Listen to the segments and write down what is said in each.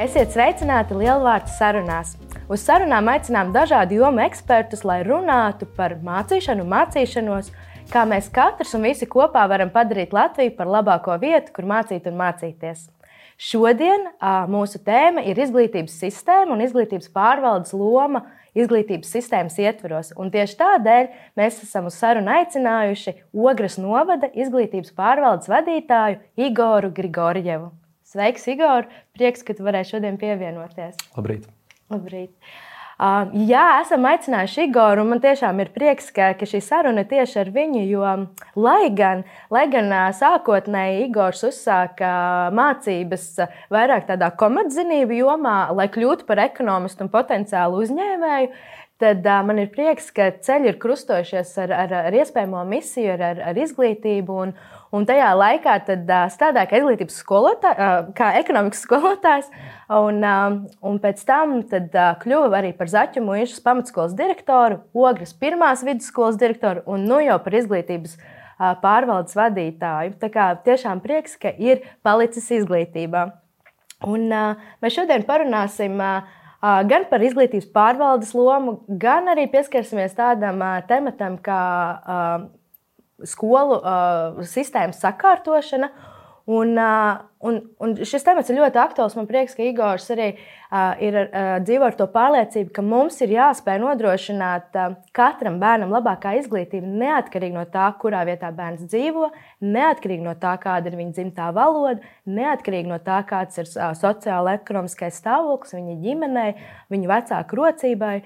Esiet sveicināti lielvārdu sarunās. Uz sarunām aicinām dažādu jomu ekspertus, lai runātu par mācīšanu, mācīšanos, kā mēs katrs un visi kopā varam padarīt Latviju par labāko vietu, kur mācīt un mācīties. Šodien mūsu tēma ir izglītības sistēma un izglītības pārvaldes loma izglītības sistēmas ietvaros. Un tieši tādēļ mēs esam uz sarunu aicinājuši Ogres novada izglītības pārvaldes vadītāju Igoru Grigorjevu. Sveiks, Igor! Prieks, ka tu varēsi šodien pievienoties. Labrīt! Labrīt. Uh, jā, esam aicinājuši Igoru, un man tiešām ir prieks, ka, ka šī saruna ir tieši ar viņu. Jo, lai gan, lai gan sākotnēji Igors uzsāka mācības vairāk tādā komerczinību jomā, lai kļūtu par ekonomistu un potenciālu uzņēmēju, tad uh, man ir prieks, ka ceļi ir krustojušies ar, ar, ar iespējamo misiju, ar, ar, ar izglītību. Un, Un tajā laikā tad, uh, strādāja kā izglītības skolotājs, uh, kā ekonomikas skolotājs, un, uh, un pēc tam tad, uh, kļuva arī par Zaķu mūžas pamatskolas direktoru, Ogres pirmās vidusskolas direktoru un nu jau par izglītības uh, pārvaldes vadītāju. Tā kā tiešām prieks, ka ir palicis izglītībā. Un, uh, mēs šodien parunāsim. Uh, gan par izglītības pārvaldes lomu, gan arī pieskarsimies tādam tematam kā skolu uh, sistēmas sakārtošana. Un, uh, un, un šis temats ir ļoti aktuāls. Man prieks, ka Igors arī uh, ir uh, dzīvo ar to pārliecību, ka mums ir jāspēj nodrošināt uh, katram bērnam labākā izglītība, neatkarīgi no tā, kurā vietā bērns dzīvo, neatkarīgi no tā, kāda ir viņa dzimtā valoda, neatkarīgi no tā, kāds ir uh, sociāla ekonomiskais stāvoklis viņa ģimenei, viņa vecāku rocībai.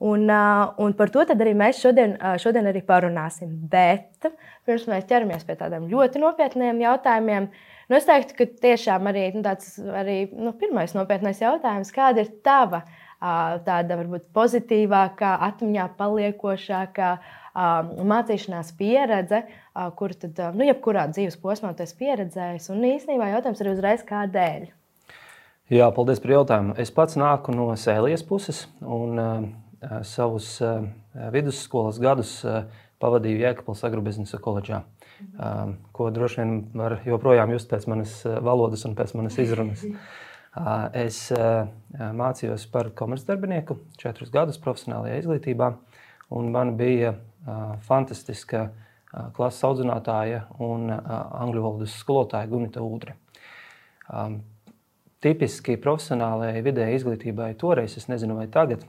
Un, un par to arī mēs šodien, šodien arī parunāsim. Bet pirms mēs ķeramies pie tādiem ļoti nopietniem jautājumiem, nu es teiktu, ka tiešām arī nu, tāds arī, nu, pirmais nopietnais jautājums, kāda ir tava tāda varbūt pozitīvākā, atmiņā paliekošākā mācīšanās pieredze, kur tad, nu, jebkurā dzīves posmā tas pieredzējis. Un īstenībā jautājums ir uzreiz kādēļ. Jā, paldies par jautājumu. Es pats nāku no sēlijas puses. Un, Eh, savus vidusskolas gadus pavadīju Jēkabpils agrobiznesa koledžā, ko droši vien var joprojām just pēc manas valodas un pēc manas izrunas. Es mācījos par komercdarbinieku četrus gadus profesionālajā izglītībā, un man bija fantastiska klases audzinātāja un angļu valodas skolotāja Gunita Udre. Tipiski profesionālajai vidēji izglītībai toreiz, es nezinu, vai tagad,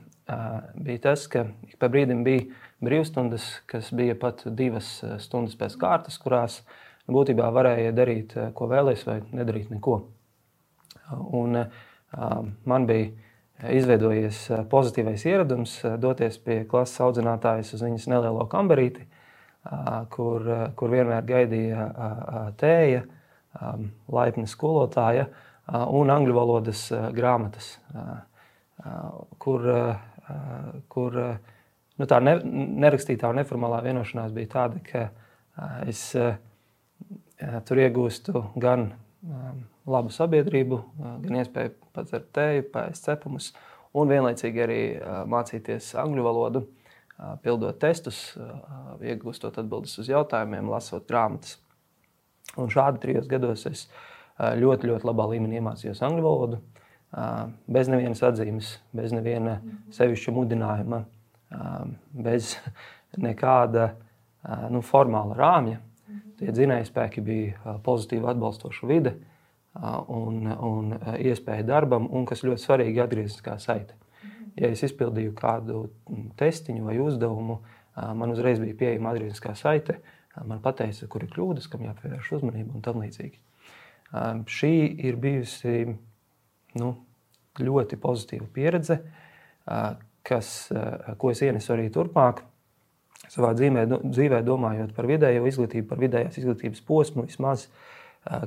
bija tas, ka ik pa brīdim bija brīvstundas, kas bija pat divas stundas pēc kārtas, kurās būtībā varēja darīt, ko vēlēs, vai nedarīt neko. Un, man bija izveidojies pozitīvais ieradums doties pie klases audzinātājas uz viņas nelielo kambarīti, kur, kur vienmēr gaidīja tēja, laipna skolotāja un angļu valodas grāmatas, kur kur eh, nu, tā ne, nerakstītā un neformālā vienošanās bija tāda, ka eh, es tur iegūstu gan labu sabiedrību, gan iespēju padzert tēju, pēst cepumus, un vienlaicīgi arī mācīties angļu valodu, pildot testus, iegūstot atbildes uz jautājumiem, lasot grāmatas. Un šādi trijos gados es ļoti, ļoti labā līmenī iemācījos angļu valodu bez nevienas atzīmes, bez neviena sevišķa mudinājuma, bez nekāda nu, formāla rāmja. Tie dzinēji spēki bija pozitīva, atbalstoša vide un, un iespēja darbam, un kas ļoti svarīgi, atgriezniskā saite. Ja es izpildīju kādu testiņu vai uzdevumu, man uzreiz bija pieejama atgriezniskā saite. Man teica, kur ir kļūdas, kam jāpievērš uzmanība un tam līdzīgi. Šī ir bijusi nu, ļoti pozitīva pieredze, kas, ko es ienesu arī turpmāk. Savā dzīvē, dzīvē domājot par vidējo izglītību, par vidējās izglītības posmu, vismaz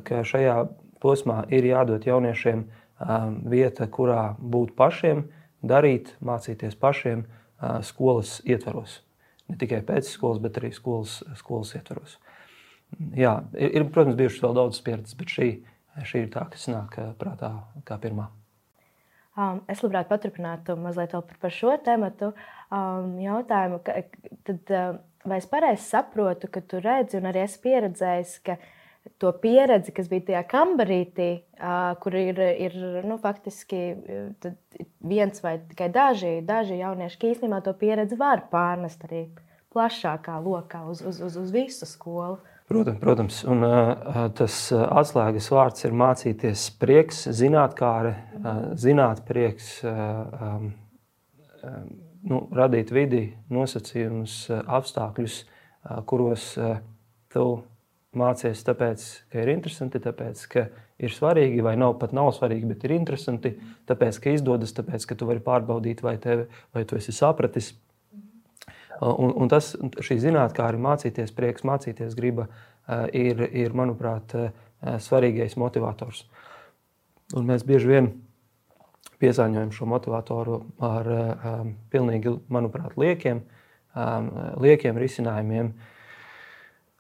šajā posmā ir jādod jauniešiem vieta, kurā būt pašiem, darīt, mācīties pašiem skolas ietvaros. Ne tikai pēc skolas, bet arī skolas, skolas ietvaros. Jā, ir, protams, bijušas vēl daudzas pieredzes, bet šī, šī ir tā, kas nāk prātā kā pirmā. Um, es labprāt paturpinātu mazliet par šo tēmu um, jautājumu. Ka, tad, uh, vai es pareizi saprotu, ka tu redzi un arī esi pieredzējis, ka to pieredzi, kas bija tajā kambarītī, kur ir, ir nu, faktiski viens vai tikai daži, daži jaunieši, kas īstenībā to pieredzi var pārnest arī plašākā lokā uz, uz, uz, uz visu skolu. Protams, protams. Un, uh, tas atslēgas vārds ir mācīties prieks, zinātnē, uh, zināt prieks, uh, um, nu, radīt vidi, nosacījumus, uh, apstākļus, uh, kuros uh, tu mācies tāpēc, ka ir interesanti, tāpēc, ka ir svarīgi, vai nav pat nav svarīgi, bet ir interesanti, tāpēc, ka izdodas, tāpēc, ka tu vari pārbaudīt, vai, tevi, vai tu esi sapratis. Un, un tas, šī zinātnē, kā arī mācīties, prieks, mācīties, griba, ir, ir manuprāt, svarīgais motivators. Un mēs bieži vien piesāņojam šo motivatoru ar um, pilnīgi, manuprāt, liekiem, um, liekiem risinājumiem.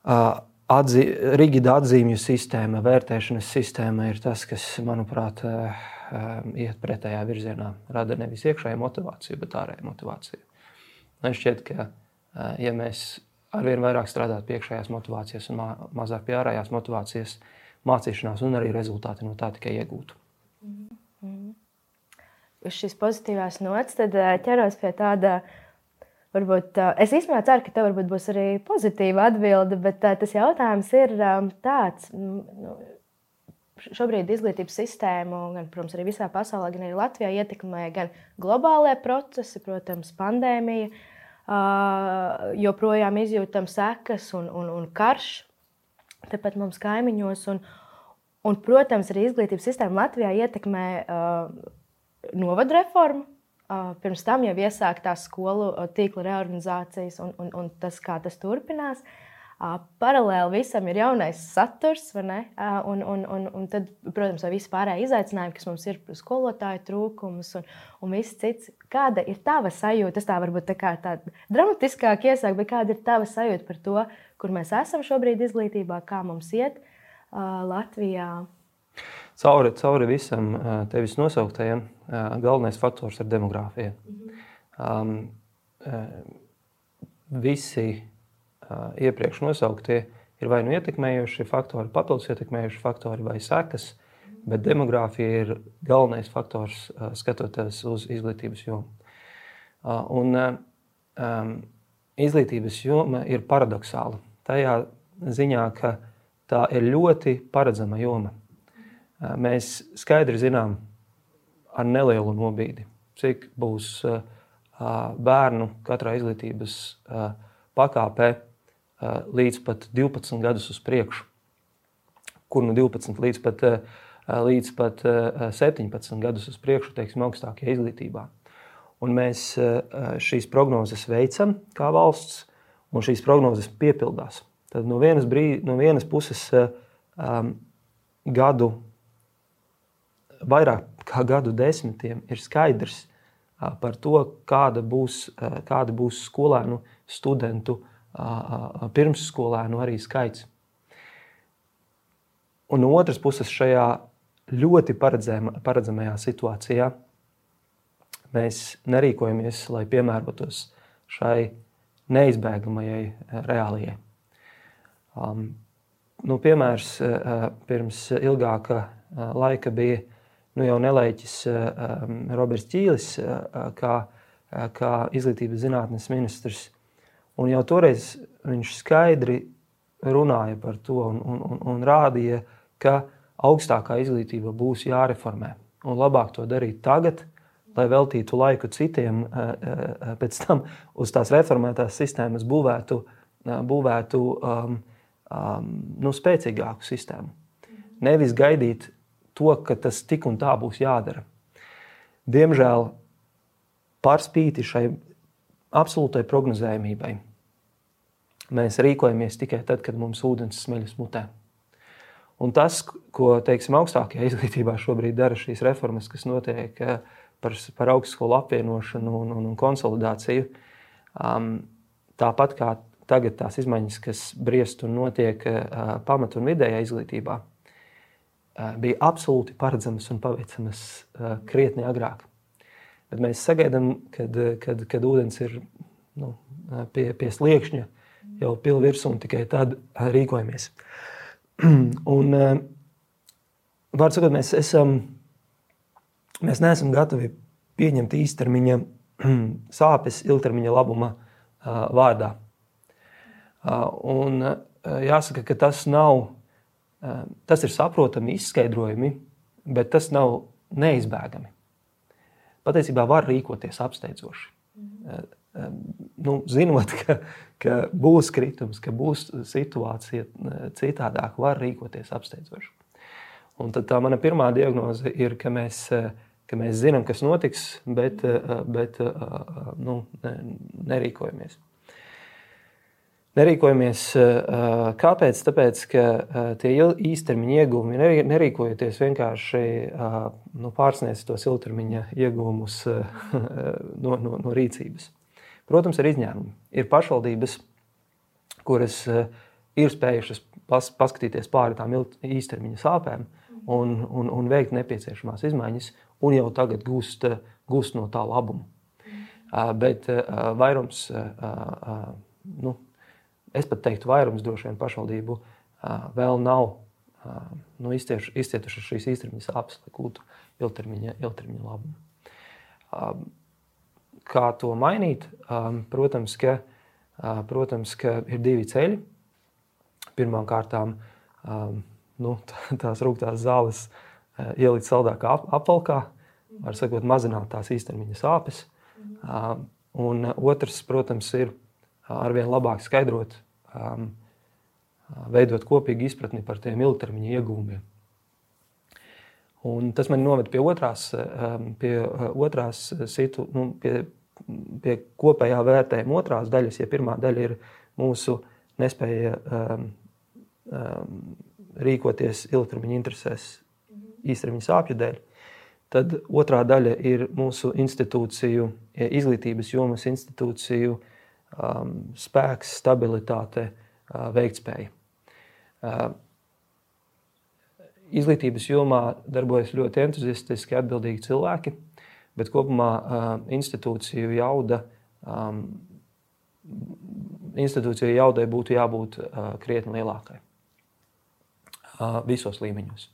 Uh, Atzi, rigida atzīmju sistēma, vērtēšanas sistēma ir tas, kas, manuprāt, eh, eh, iet pretējā virzienā. Rada nevis iekšēju motivāciju, bet ārēju motivāciju. Man šķiet, ka, ja mēs arvien vairāk strādātu pie iekšējās motivācijas un mazāk pie ārējās motivācijas, mācīšanās un arī rezultāti no tā tikai iegūtu. Mm -hmm. Uz šīs pozitīvās nots ķeros pie tāda Varbūt, es īstenībā ceru, ka tev būs arī pozitīva atbilde, bet tas jautājums ir tāds. Nu, šobrīd izglītības sistēmu, gan, protams, arī visā pasaulē, gan arī Latvijā ietekmē gan globālajie procesi, protams, pandēmija, joprojām izjūtam sekas un, un, un karš tepat mums kaimiņos. Un, un, protams, arī izglītības sistēma Latvijā ietekmē novadu reformu Pirms tam jau iesāktās skolu tīkla reorganizācijas un, un, un tas, kā tas turpinās. Paralēli visam ir jaunais saturs, un, un, un, un tad, protams, arī visi pārējie izaicinājumi, kas mums ir, skolotāju trūkums un, un viss cits. Kāda ir tava sajūta? Tas tā varbūt tā kā tāda dramatiskāk iesāk, bet kāda ir tava sajūta par to, kur mēs esam šobrīd izglītībā, kā mums iet uh, Latvijā? Cauri, cauri visam tevis nosauktajam, galvenais faktors ir demogrāfija. Um, visi iepriekš nosauktie ir vai nu ietekmējuši faktori, papildus ietekmējuši faktori vai sekas, bet demogrāfija ir galvenais faktors skatoties uz izglītības jomu. Un, um, izglītības joma ir paradoxāla. Tajā ziņā, ka tā ir ļoti paredzama joma mēs skaidri zinām ar nelielu nobīdi, cik būs bērnu katrā izglītības pakāpē līdz pat 12 gadus uz priekšu, kur no 12 līdz pat, līdz pat 17 gadus uz priekšu, teiksim, augstākajā izglītībā. Un mēs šīs prognozes veicam kā valsts, un šīs prognozes piepildās. Tad no vienas, brī, no vienas puses um, gadu vairāk kā gadu desmitiem ir skaidrs par to, kāda būs, kāda būs skolēnu, studentu, pirmsskolēnu arī skaits. Un no otras puses, šajā ļoti paredzamajā situācijā mēs nerīkojamies, lai piemērotos šai neizbēgamajai reālijai. Um, nu, piemērs uh, pirms ilgāka uh, laika bija nu, jau nelaiķis um, Roberts Čīlis, uh, kā, uh, kā izglītības zinātnes ministrs. Un jau toreiz viņš skaidri runāja par to un, un, un, un rādīja, ka augstākā izglītība būs jāreformē. Un labāk to darīt tagad, lai veltītu laiku citiem, pēc tam uz tās reformētās sistēmas būvētu, būvētu um, um, nu, spēcīgāku sistēmu. Nevis gaidīt to, ka tas tik un tā būs jādara. Diemžēl par spīti šai absolūtai prognozējumībai mēs rīkojamies tikai tad, kad mums ūdens smeļas mutē. Un tas, ko teiksim, augstākajā izglītībā šobrīd dara šīs reformas, kas notiek eh, par, par augstskolu apvienošanu un, un, un konsolidāciju, um, tāpat kā tagad tās izmaiņas, kas briest un notiek uh, pamat un vidējā izglītībā, Eh, bija absolūti paredzamas un paveicamas eh, krietni agrāk. Bet mēs sagaidām, kad, kad, kad ūdens ir nu, eh, pie, pie sliekšņa, jau pilnīgi virsū, un tikai tad rīkojamies. un, var sakot, mēs, esam, mēs neesam gatavi pieņemt īstermiņa sāpes ilgtermiņa labuma vārdā. Un jāsaka, ka tas nav, tas ir saprotami, izskaidrojami, bet tas nav neizbēgami. Patiesībā var rīkoties apsteidzoši. Mhm. Nu, zinot, ka, ka būs kritums, ka būs situācija citādāk, var rīkoties apsteidzoši. Un tad tā mana pirmā diagnoze ir, ka mēs, ka mēs zinām, kas notiks, bet, bet nu, nerīkojamies. Nerīkojamies kāpēc? Tāpēc, ka tie īstermiņa iegūmi nerīkojoties vienkārši nu, pārsniedz tos ilgtermiņa iegūmus no, no, no rīcības. Protams, ir izņēmumi. Ir pašvaldības, kuras ir spējušas pas, paskatīties pāri tām īstermiņa sāpēm un, un, un veikt nepieciešamās izmaiņas, un jau tagad gūst, gūst no tā labumu. Bet vairums nu, es pat teiktu, vairums droši vien pašvaldību vēl nav nu, izcietuši šīs īstermiņa sāpes, lai gūtu ilgtermiņa, ilgtermiņa labumu. Kā to mainīt? Protams, ka, protams, ka ir divi ceļi. Pirmkārt, nu, tās rūktās zāles ielikt saldākā apvalkā, var sakot, mazināt tās īstermiņa sāpes. Un otrs, protams, ir arvien labāk skaidrot um, veidot kopīgu izpratni par tiem ilgtermiņa iegūmiem. Un tas man noved pie otrās, um, pie uh, otrās situ, nu, pie, pie kopējā vērtējuma otrās daļas. Ja pirmā daļa ir mūsu nespēja um, um, rīkoties ilgtermiņa interesēs, īstermiņa sāpju dēļ, tad otrā daļa ir mūsu institūciju, izglītības jomas institūciju uh, um, spēks, stabilitāte, uh, veiktspēja. Uh, izglītības jomā darbojas ļoti entuziastiski, atbildīgi cilvēki, bet kopumā uh, institūciju jauda. Um, institūcija jaudai būtu jābūt uh, krietni lielākai uh, visos līmeņos.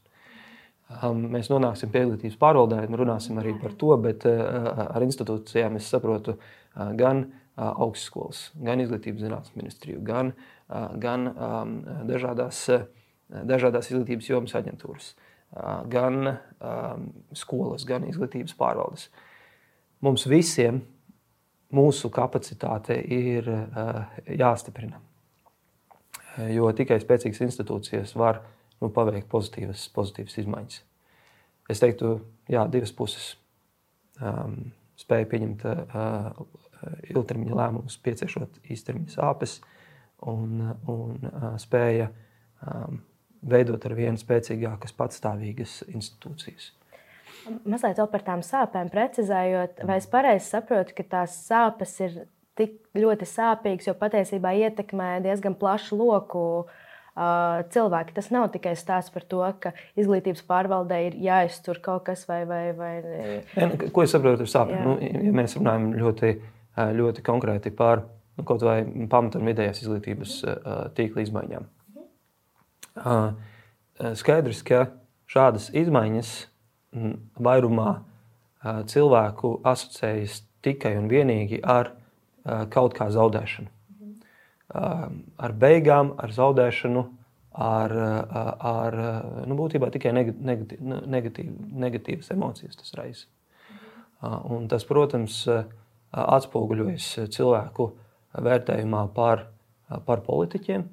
Um, mēs nonāksim pie izglītības pārvaldē, runāsim arī par to, bet uh, ar institūcijām es saprotu uh, gan uh, augstskolas, gan izglītības zinātnes ministriju, gan, gan dažādās, dažādās izglītības jomas aģentūras, gan skolas, gan izglītības pārvaldes. Mums visiem mūsu kapacitāte ir jāstiprina. Jo tikai spēcīgas institūcijas var nu, paveikt pozitīvas, pozitīvas izmaiņas. Es teiktu, jā, divas puses um, spēja pieņemt uh, ilgtermiņa lēmumus, pieciešot īstermiņa sāpes un, un eh, spēja um, veidot ar vien spēcīgākas, patstāvīgas institūcijas. Mazliet par tām sāpēm precizējot, vai es pareizi saprotu, ka tās sāpes ir tik ļoti sāpīgas, jo patiesībā ietekmē diezgan plašu loku uh, cilvēki. Tas nav tikai stāsts par to, ka izglītības pārvaldē ir jāiztur kaut kas vai. vai, vai... Ja, nu, ko es saprotu ar sāpēm? Nu, ja mēs runājam ļoti ļoti konkrēti par nu, kaut vai pamatu un vidējās izglītības tīkla izmaiņām. Skaidrs, ka šādas izmaiņas vairumā cilvēku asociējas tikai un vienīgi ar kaut kā zaudēšanu. Ar beigām, ar zaudēšanu, ar, ar nu, būtībā tikai negatīv, negatīvas emocijas tas raisa. Un tas, protams, ir atspoguļojas cilvēku vērtējumā par, par politiķiem,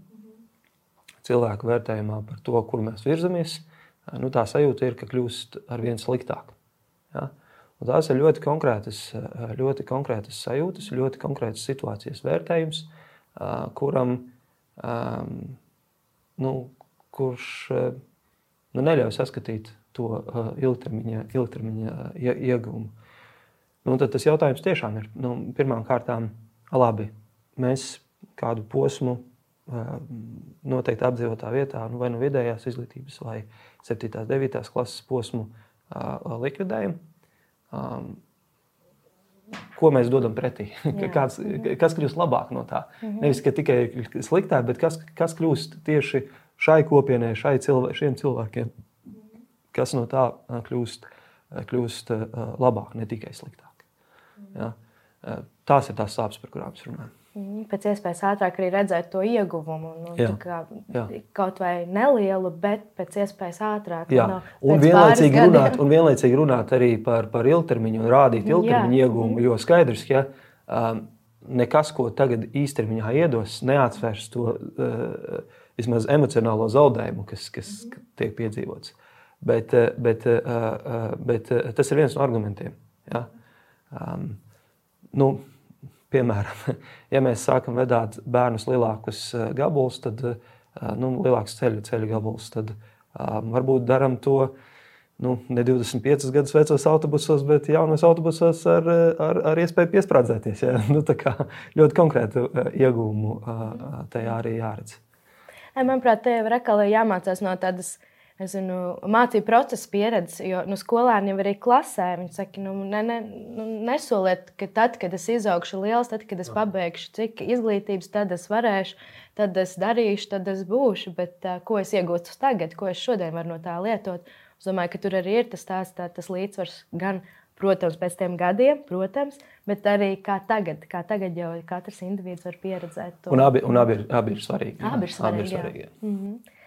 cilvēku vērtējumā par to, kur mēs virzamies. Nu, tā sajūta ir, ka kļūst ar vien sliktāk. Ja? Un tās ir ļoti konkrētas, ļoti konkrētas sajūtas, ļoti konkrētas situācijas vērtējums, kuram, nu, kurš nu, neļauj saskatīt to ilgtermiņa, ilgtermiņa ieguvumu. Nu, tad tas jautājums tiešām ir nu, pirmām kārtām, labi, mēs kādu posmu noteikti apdzīvotā vietā, nu, vai nu vidējās izglītības, vai 7. un 9. klases posmu likvidējam. Ko mēs dodam pretī? Kāds, kas kļūst labāk no tā? Mhm. Nevis tikai sliktāk, bet kas, kas kļūst tieši šai kopienai, šai cilvē, šiem cilvēkiem, kas no tā kļūst, kļūst labāk, ne tikai sliktāk. Ja? Tās ir tās sāpes, par kurām mēs runājam. Mhm, pēc iespējas ātrāk arī redzēt to ieguvumu. Nu, jā, kā, jā. Kaut vai nelielu, bet pēc iespējas ātrāk. Jā, no, un, vienlaicīgi runāt, un vienlaicīgi runāt arī par, par ilgtermiņu un rādīt ilgtermiņu ieguvumu. Jo skaidrs, ka um, nekas, ko tagad īstermiņā iedos, neatsvērs to uh, vismaz emocionālo zaudējumu, kas, kas tiek piedzīvots. Bet, bet, bet tas ir viens no argumentiem. Ja? Um, nu, Piemēram, ja mēs sākam vedāt bērnus lielākus eh, gabalus, tad eh, nu, lielāks ceļu, ceļu gabals, tad um, varbūt darām to nu, ne 25 gadus vecos autobusos, bet jaunos autobusos ar, ar, ar iespēju piesprādzēties. Ja? Nu, ļoti konkrētu iegūmu tajā arī jāredz. Manuprāt, te jau ir jāmācās no tādas nezinu, mācību procesa pieredzi. Jo nu, skolēni jau arī klasē viņi saka, nu, ne, ne, nu, nesoliet, ka tad, kad es izaugšu liels, tad, kad es pabeigšu cik izglītības, tad es varēšu, tad es darīšu, tad es būšu. Bet uh, ko es iegūstu tagad, ko es šodien varu no tā lietot? Es domāju, ka tur arī ir tas, tās, tā, tas līdzsvars gan. Protams, pēc tam gadiem, protams, bet arī kā tagad, kā tagad jau katrs indivīds var pieredzēt to. Un abi, un abi, ir, abi ir svarīgi. Abi ir svarīgi. Abi ir svarīgi jā. Jā. Mm -hmm.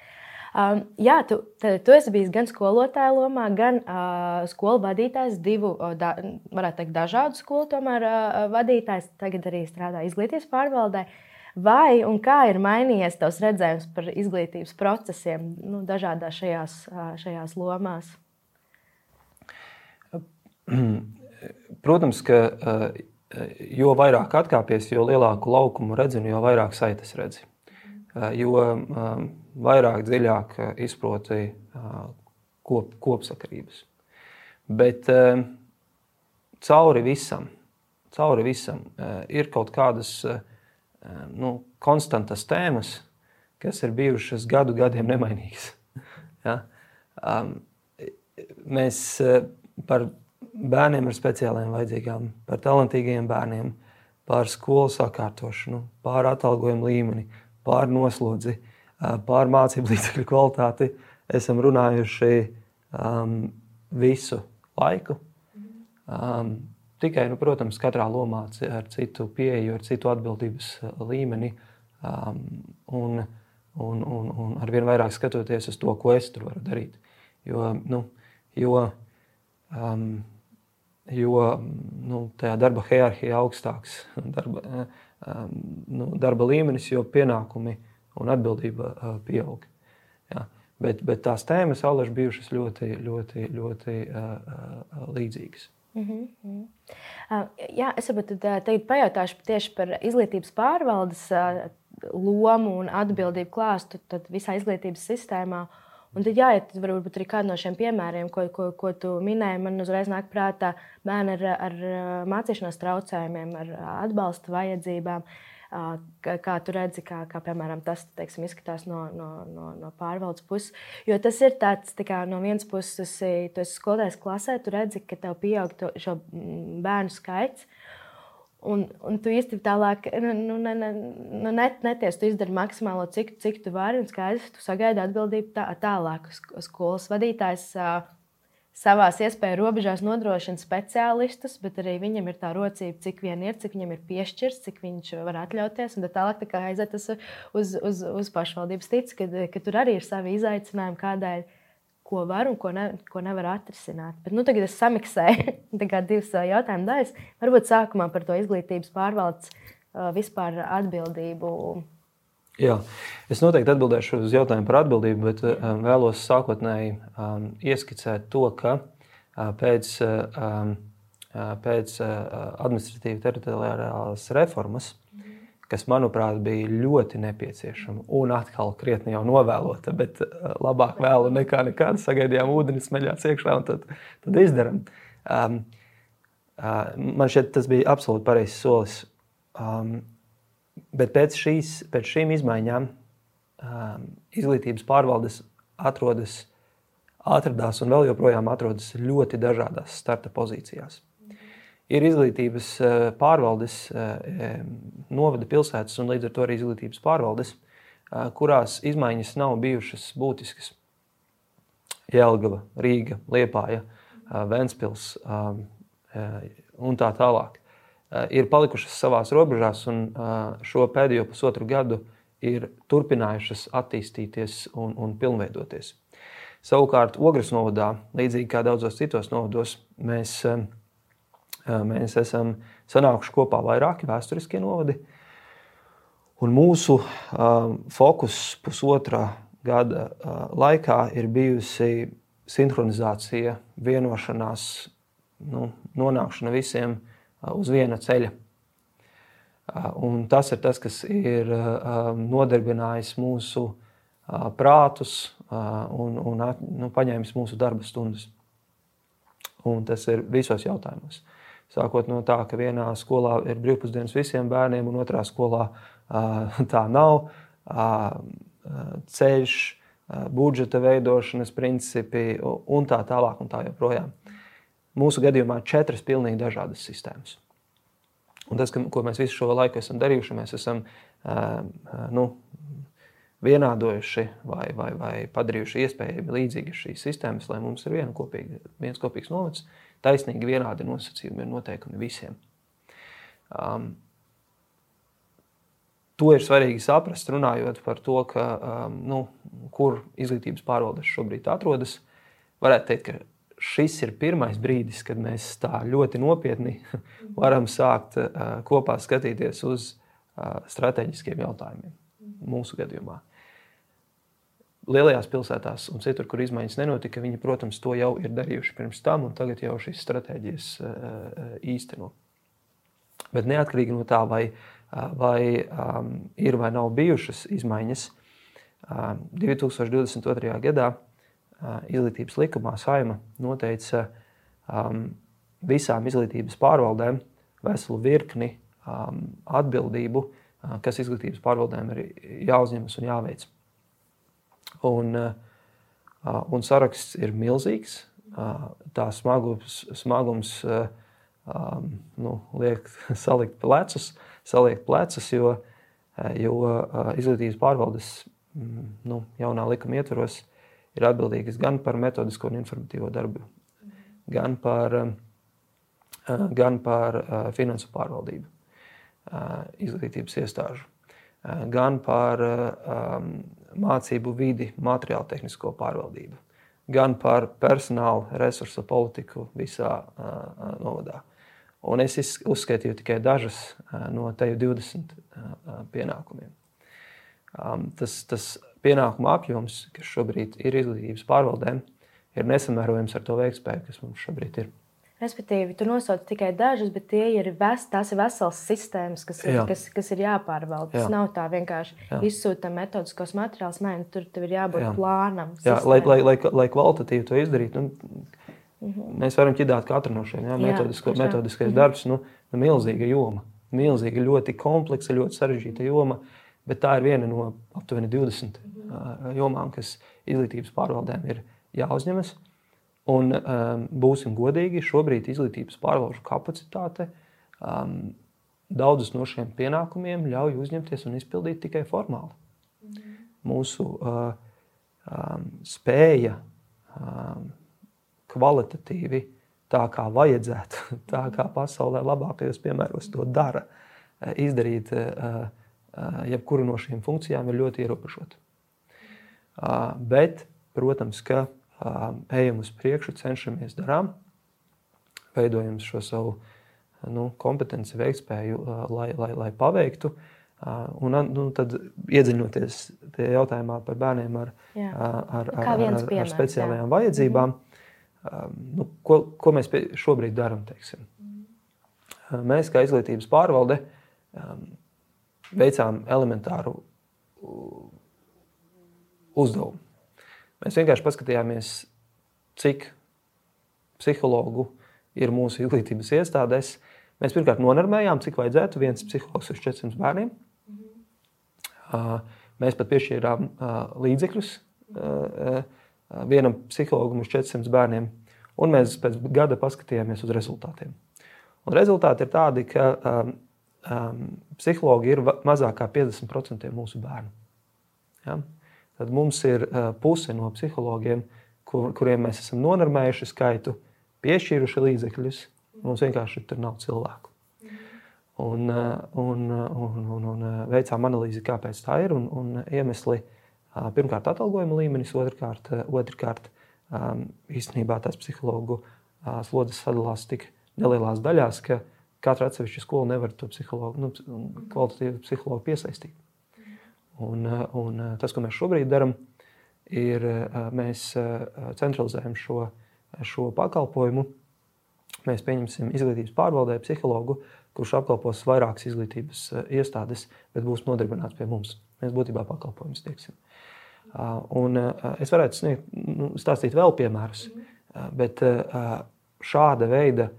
Um, jā, tu, te, tu esi bijis gan skolotāja lomā, gan uh, skolu vadītājs, divu, da, varētu teikt, dažādu skolu tomēr, uh, vadītājs. Tagad arī strādā izglītības pārvaldē. Vai un kā ir mainījies tavs redzējums par izglītības procesiem nu, dažādās šajās, šajās lomās? Protams, ka jo vairāk atkāpies, jo lielāku laukumu redzi, jo vairāk saites redzi. Uh, jo, uh, vairāk, dziļāk eh, izproti eh, kop, kopsakarības. Bet eh, cauri visam, cauri visam ir kaut kādas nu, konstantas tēmas, kas ir bijušas gadu gadiem nemainīgas. Ja? Mēs par bērniem ar speciālajām vajadzībām, par talantīgiem bērniem, par skolu sakārtošanu, par atalgojumu līmeni, par noslodzi, par mācību līdzekļu kvalitāti esam runājuši um, visu laiku. Um, tikai, nu, protams, katrā lomā ar citu pieeju, ar citu atbildības līmeni. Um, un, un, un, un ar vien vairāk skatoties uz to, ko es tur varu darīt. Jo, nu, jo, um, jo nu, tajā darba hierarhijā augstāks darba, um, nu, darba līmenis, jo pienākumi ir un atbildība pieaug. Ja. Bet, bet tās tēmas ir bijušas ļoti, ļoti, ļoti uh, līdzīgas. Mm -hmm. uh, jā, es varbūt tagad pajautāšu tieši par izglītības pārvaldes uh, lomu un atbildību klāstu visā izglītības sistēmā. Un tad, jā, ja tad varbūt arī kādu no šiem piemēriem, ko, ko, ko tu minēji, man uzreiz nāk prātā bērni ar, ar mācīšanās traucējumiem, ar atbalsta vajadzībām. Uh, kā, kā tu redzi, kā, kā piemēram tas teiksim, izskatās no, no, no, no pārvaldes puses. Jo tas ir tāds, tā kā, no vienas puses, tu esi, skolotājs klasē, tu redzi, ka tev pieaug to, šo mm, bērnu skaits. Un, un tu īstenībā tālāk nu, nu, ne, ne, nu, net, neties, tu izdari maksimālo, cik, cik tu vari. Un skaidrs, tu sagaidi atbildību tā, tālāk. Skolas vadītājs savā iespēju robežās nodrošina speciālistus, bet arī viņam ir tā rocība, cik vien ir, cik viņam ir piešķirts, cik viņš var atļauties. Un tālāk tā aiziet uz, uz, uz, pašvaldības tic, ka, ka tur arī ir savi izaicinājumi, kādēļ. Ko var un ko, ne, ko nevar atrisināt. Bet, nu, tagad es samiksēju divas jautājumu daļas. Varbūt sākumā par to izglītības pārvaldes uh, vispār atbildību Jā, es noteikti atbildēšu uz jautājumu par atbildību, bet vēlos sākotnēji um, ieskicēt to, ka uh, pēc, uh, um, uh, pēc uh, administratīvas teritoriālās reformas, kas, manuprāt, bija ļoti nepieciešama un atkal krietni jau novēlota, bet uh, labāk vēlu nekā nekad. Sagaidījām ūdeni, smeļās iekšā un tad, tad izdarām. Um, uh, man šķiet, tas bija absolūti pareizs solis. Um, Bet pēc, šīs, pēc šīm izmaiņām um, izglītības pārvaldes atrodas, atradās un vēl joprojām atrodas ļoti dažādās starta pozīcijās. Ir izglītības uh, pārvaldes, uh, novada pilsētas un līdz ar to arī izglītības pārvaldes, kurās izmaiņas nav bijušas būtiskas. Jēlgava, Rīga, Liepāja, Ventspils un tā tālāk. Ir palikušas savās robežās, un šo pēdējo pusotru gadu ir turpinājušas attīstīties un, un pilnveidoties. Savukārt, Ogres novadā, līdzīgi kā daudzos citos novados, mēs, mēs esam sanākuši kopā vairāki vēsturiskie novadi. Un mūsu uh, fokus pusotra gada uh, laikā ir bijusi sinhronizācija, vienošanās, nu, nonākšana visiem uh, uz viena ceļa. Uh, un tas ir tas, kas ir uh, nodarbinājis mūsu uh, prātus uh, un, un nu, paņēmis mūsu darba stundas. Un tas ir visos jautājumos. Sākot no tā, ka vienā skolā ir brīvpusdienas visiem bērniem, un otrā skolā uh, tā nav. Uh, ceļš, budžeta veidošanas principi un tā tālāk. Un tā joprojām. Mūsu gadījumā četras pilnīgi dažādas sistēmas. Un tas, ko mēs visu šo laiku esam darījuši, mēs esam nu, vienādojuši vai, vai, vai padarījuši iespējami līdzīgas šīs sistēmas, lai mums ir viena kopīga, viens kopīgs novads, taisnīgi vienādi nosacījumi ir noteikumi visiem. Um, To ir svarīgi saprast, runājot par to, ka, um, nu, kur izglītības pārvaldes šobrīd atrodas. Varētu teikt, ka šis ir pirmais brīdis, kad mēs tā ļoti nopietni varam sākt uh, kopā skatīties uz uh, strateģiskiem jautājumiem. Mūsu gadījumā. Lielajās pilsētās un citur, kur izmaiņas nenotika, viņi, protams, to jau ir darījuši pirms tam, un tagad jau šīs stratēģijas uh, īsteno. Bet neatkarīgi no tā, vai vai um, ir vai nav bijušas izmaiņas. Um, 2022. gadā uh, izglītības likumā Saima noteica um, visām izglītības pārvaldēm veselu virkni um, atbildību, uh, kas izglītības pārvaldēm ir jāuzņemas un jāveic. Un, uh, un saraksts ir milzīgs. Uh, tā smagums, smagums uh, um, nu, liek salikt plecus. Uh, saliekt plecus, jo, jo izglītības pārvaldes mm, nu, jaunā likuma ietvaros ir atbildīgas gan par metodisko un informatīvo darbu, gan par, eh, gan par finansu pārvaldību izglītības iestāžu, gan par mācību vidi, materiālu tehnisko pārvaldību, gan par personāla resursu politiku visā novadā. Un es uzskaitīju tikai dažas no teju 20 pienākumiem. Tas, tas pienākumu apjoms, kas šobrīd ir izglītības pārvaldēm, ir nesamērojams ar to veiktspēju, kas mums šobrīd ir. Respektīvi, tu nosauc tikai dažas, bet ir ves, tās ir veselas sistēmas, kas ir, Jā. kas, kas ir jāpārvalda. Tas Jā. nav tā vienkārši Jā. izsūta metodiskos materiālus. Nē, nu, tur ir jābūt Jā. plānam. Jā, lai, lai, lai, lai kvalitatīvi to izdarītu. Nu, Mhm. Mēs varam ķidāt katru no šiem. Ja? Metodisko, jā, metodiskais mhm. darbs, nu, nu, milzīga joma. Milzīga, ļoti kompleksa, ļoti sarežģīta joma. Bet tā ir viena no aptuveni 20 mhm. uh, jomām, kas izglītības pārvaldēm ir jāuzņemas. Un um, būsim godīgi, šobrīd izglītības pārvaldu kapacitāte um, daudzus no šiem pienākumiem ļauj uzņemties un izpildīt tikai formāli. Mhm. Mūsu uh, um, spēja um, kvalitatīvi, tā kā vajadzētu, tā kā pasaulē labākajos piemēros to dara, izdarīt eh, eh, jebkuru no šīm funkcijām ir ļoti ierobežota. Bet, protams, ka ejam uz priekšu, cenšamies darām, veidojam šo savu nu, kompetenci, veiktspēju, lai, lai, lai paveiktu. Un nu, tad iedziļinoties tajā jautājumā par bērniem ar, jā. ar, ar, ar, ar, ar speciālajām jā. vajadzībām. Nu, ko, ko mēs šobrīd darām? Mēs, kā izglītības pārvalde, veicām elementāru uzdevumu. Mēs vienkārši paskatījāmies, cik psihologu ir mūsu izglītības iestādēs. Mēs pirmkārt nonormējām, cik vajadzētu viens psihologs uz 400 bērniem. Uh, mēs pat piešķīrām līdzekļus vienam psihologam uz 400 bērniem. Un mēs pēc gada paskatījāmies uz rezultātiem. Un rezultāti ir tādi, ka um, um, psihologi ir mazāk kā 50% mūsu bērnu. Ja? Tad mums ir puse no psihologiem, kur, kuriem mēs esam nonormējuši skaitu, piešķīruši līdzekļus. Mums vienkārši tur nav cilvēku. Un, un, un, un, un veicām analīzi, kāpēc tā ir. Un, un iemesli pirmkārt atalgojuma līmenis, otrkārt, otrkārt īstenībā tās psihologu slodzes sadalās tik nelielās daļās, ka katra atsevišķa skola nevar to psihologu, nu, kvalitatīvu psihologu piesaistīt. Un, eh, un eh, tas, ko mēs šobrīd darām, ir eh, mēs centralizējam šo, šo pakalpojumu. Mēs pieņemsim izglītības pārvaldē psihologu, kurš apkalpos vairākas izglītības iestādes, bet būs nodarbināts pie mums. Mēs būtībā pakalpojumus sniegsim. Un es varētu sniegt, nu, stāstīt vēl piemērus, bet šāda veida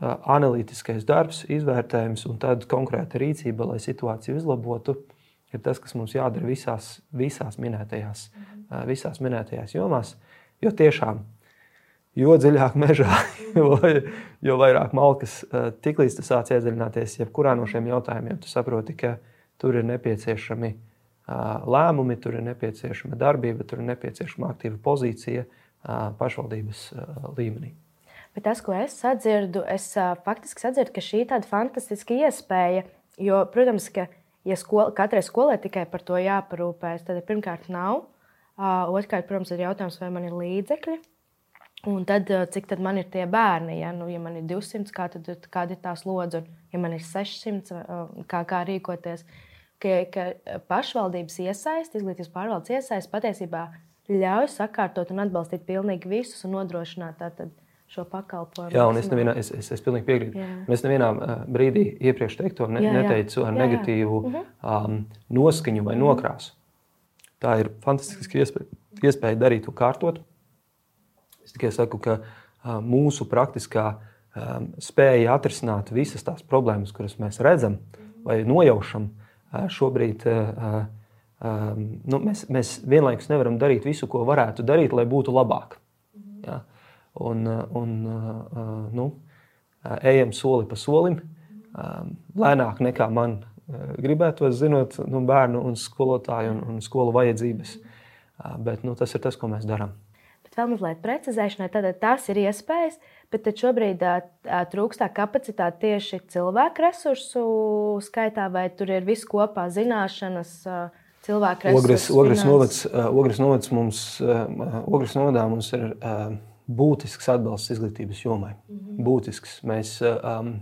analītiskais darbs, izvērtējums un tāda konkrēta rīcība, lai situāciju uzlabotu, ir tas, kas mums jādara visās, visās, minētajās, mhm. visās minētajās jomās. Jo tiešām, jo dziļāk mežā, jo, jo vairāk malkas, tiklīdz tu sāc iedziļināties jebkurā no šiem jautājumiem, tu saproti, ka tur ir nepieciešami lēmumi, tur ir nepieciešama darbība, tur ir nepieciešama aktīva pozīcija pašvaldības līmenī. Bet tas, ko es sadzirdu, es faktiski sadzirdu, ka šī ir tāda fantastiska iespēja. Jo, protams, ka ja skola, katrai skolai tikai par to jāparūpējas, tad pirmkārt nav. Uh, Otrkārt, protams, ir jautājums, vai man ir līdzekļi. Un tad, cik tad man ir tie bērni? Ja, nu, ja man ir 200, kā tad, kāda ir tā slodze, un ja man ir 600, kā, kā rīkoties. Ka, ka pašvaldības iesaist, izglītības pārvaldes iesaist patiesībā ļauj sakārtot un atbalstīt pilnīgi visus un nodrošināt tātad, šo pakalpojumu. Jā, un es, nevienā, es, es, es pilnīgi piekrītu. Jā. Es nevienā brīdī iepriekš teikto ne, jā, jā. neteicu ar jā, negatīvu jā. Mhm. Um, noskaņu vai mhm. nokrāsu. Tā ir fantastiska iespēja, iespēja darīt to kārtot. Es tikai saku, ka uh, mūsu praktiskā um, spēja atrisināt visas tās problēmas, kuras mēs redzam vai nojaušam, uh, šobrīd uh, um, nu, mēs, mēs vienlaikus nevaram darīt visu, ko varētu darīt, lai būtu labāk. Un, un nu, ejam soli pa solim, lēnāk nekā man gribētu, zinot nu, bērnu un skolotāju un, un skolu vajadzības. Bet nu, tas ir tas, ko mēs darām. Vēl mazliet precizēšanai, tad tas ir iespējas, bet šobrīd trūkstā kapacitāte tieši cilvēku resursu skaitā, vai tur ir viss kopā zināšanas, cilvēku resursu. Ogres, ogres, novads, ogres novads mums, ogres novadā mums ir būtisks atbalsts izglītības jomai. Mm -hmm. Būtisks. Mēs um,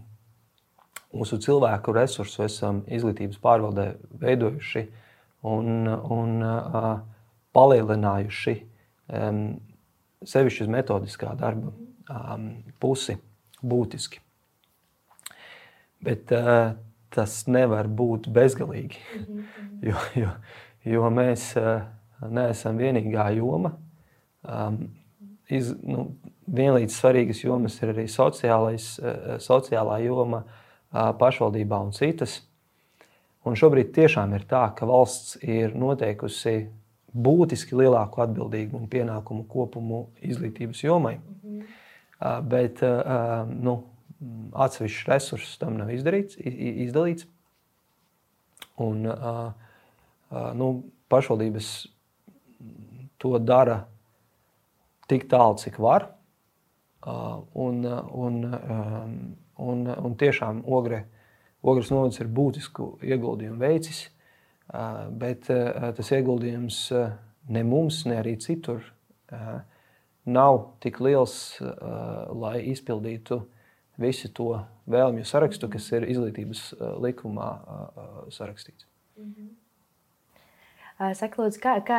mūsu cilvēku resursu esam izglītības pārvaldē veidojuši un, un uh, palielinājuši um, sevišķi uz metodiskā darba um, pusi būtiski. Bet uh, tas nevar būt bezgalīgi, mm -hmm. jo, jo, jo mēs uh, neesam vienīgā joma. Um, iz, nu, vienlīdz svarīgas jomas ir arī sociālais, eh, sociālā joma pašvaldībā un citas. Un šobrīd tiešām ir tā, ka valsts ir noteikusi būtiski lielāku atbildību un pienākumu kopumu izglītības jomai. Mm -hmm. Bet nu, atsevišķs resursus tam nav izdarīts, izdalīts. Un, nu, pašvaldības to dara tik tālu, cik var. Uh, un, un, um, un, un tiešām ogre, ogres novads ir būtisku ieguldījumu veicis, uh, bet uh, tas ieguldījums ne mums, ne arī citur nav tik liels, lai izpildītu visu to vēlmju sarakstu, kas ir izglītības likumā sarakstīts. Mm -hmm. Saka, lūdzu, kā, kā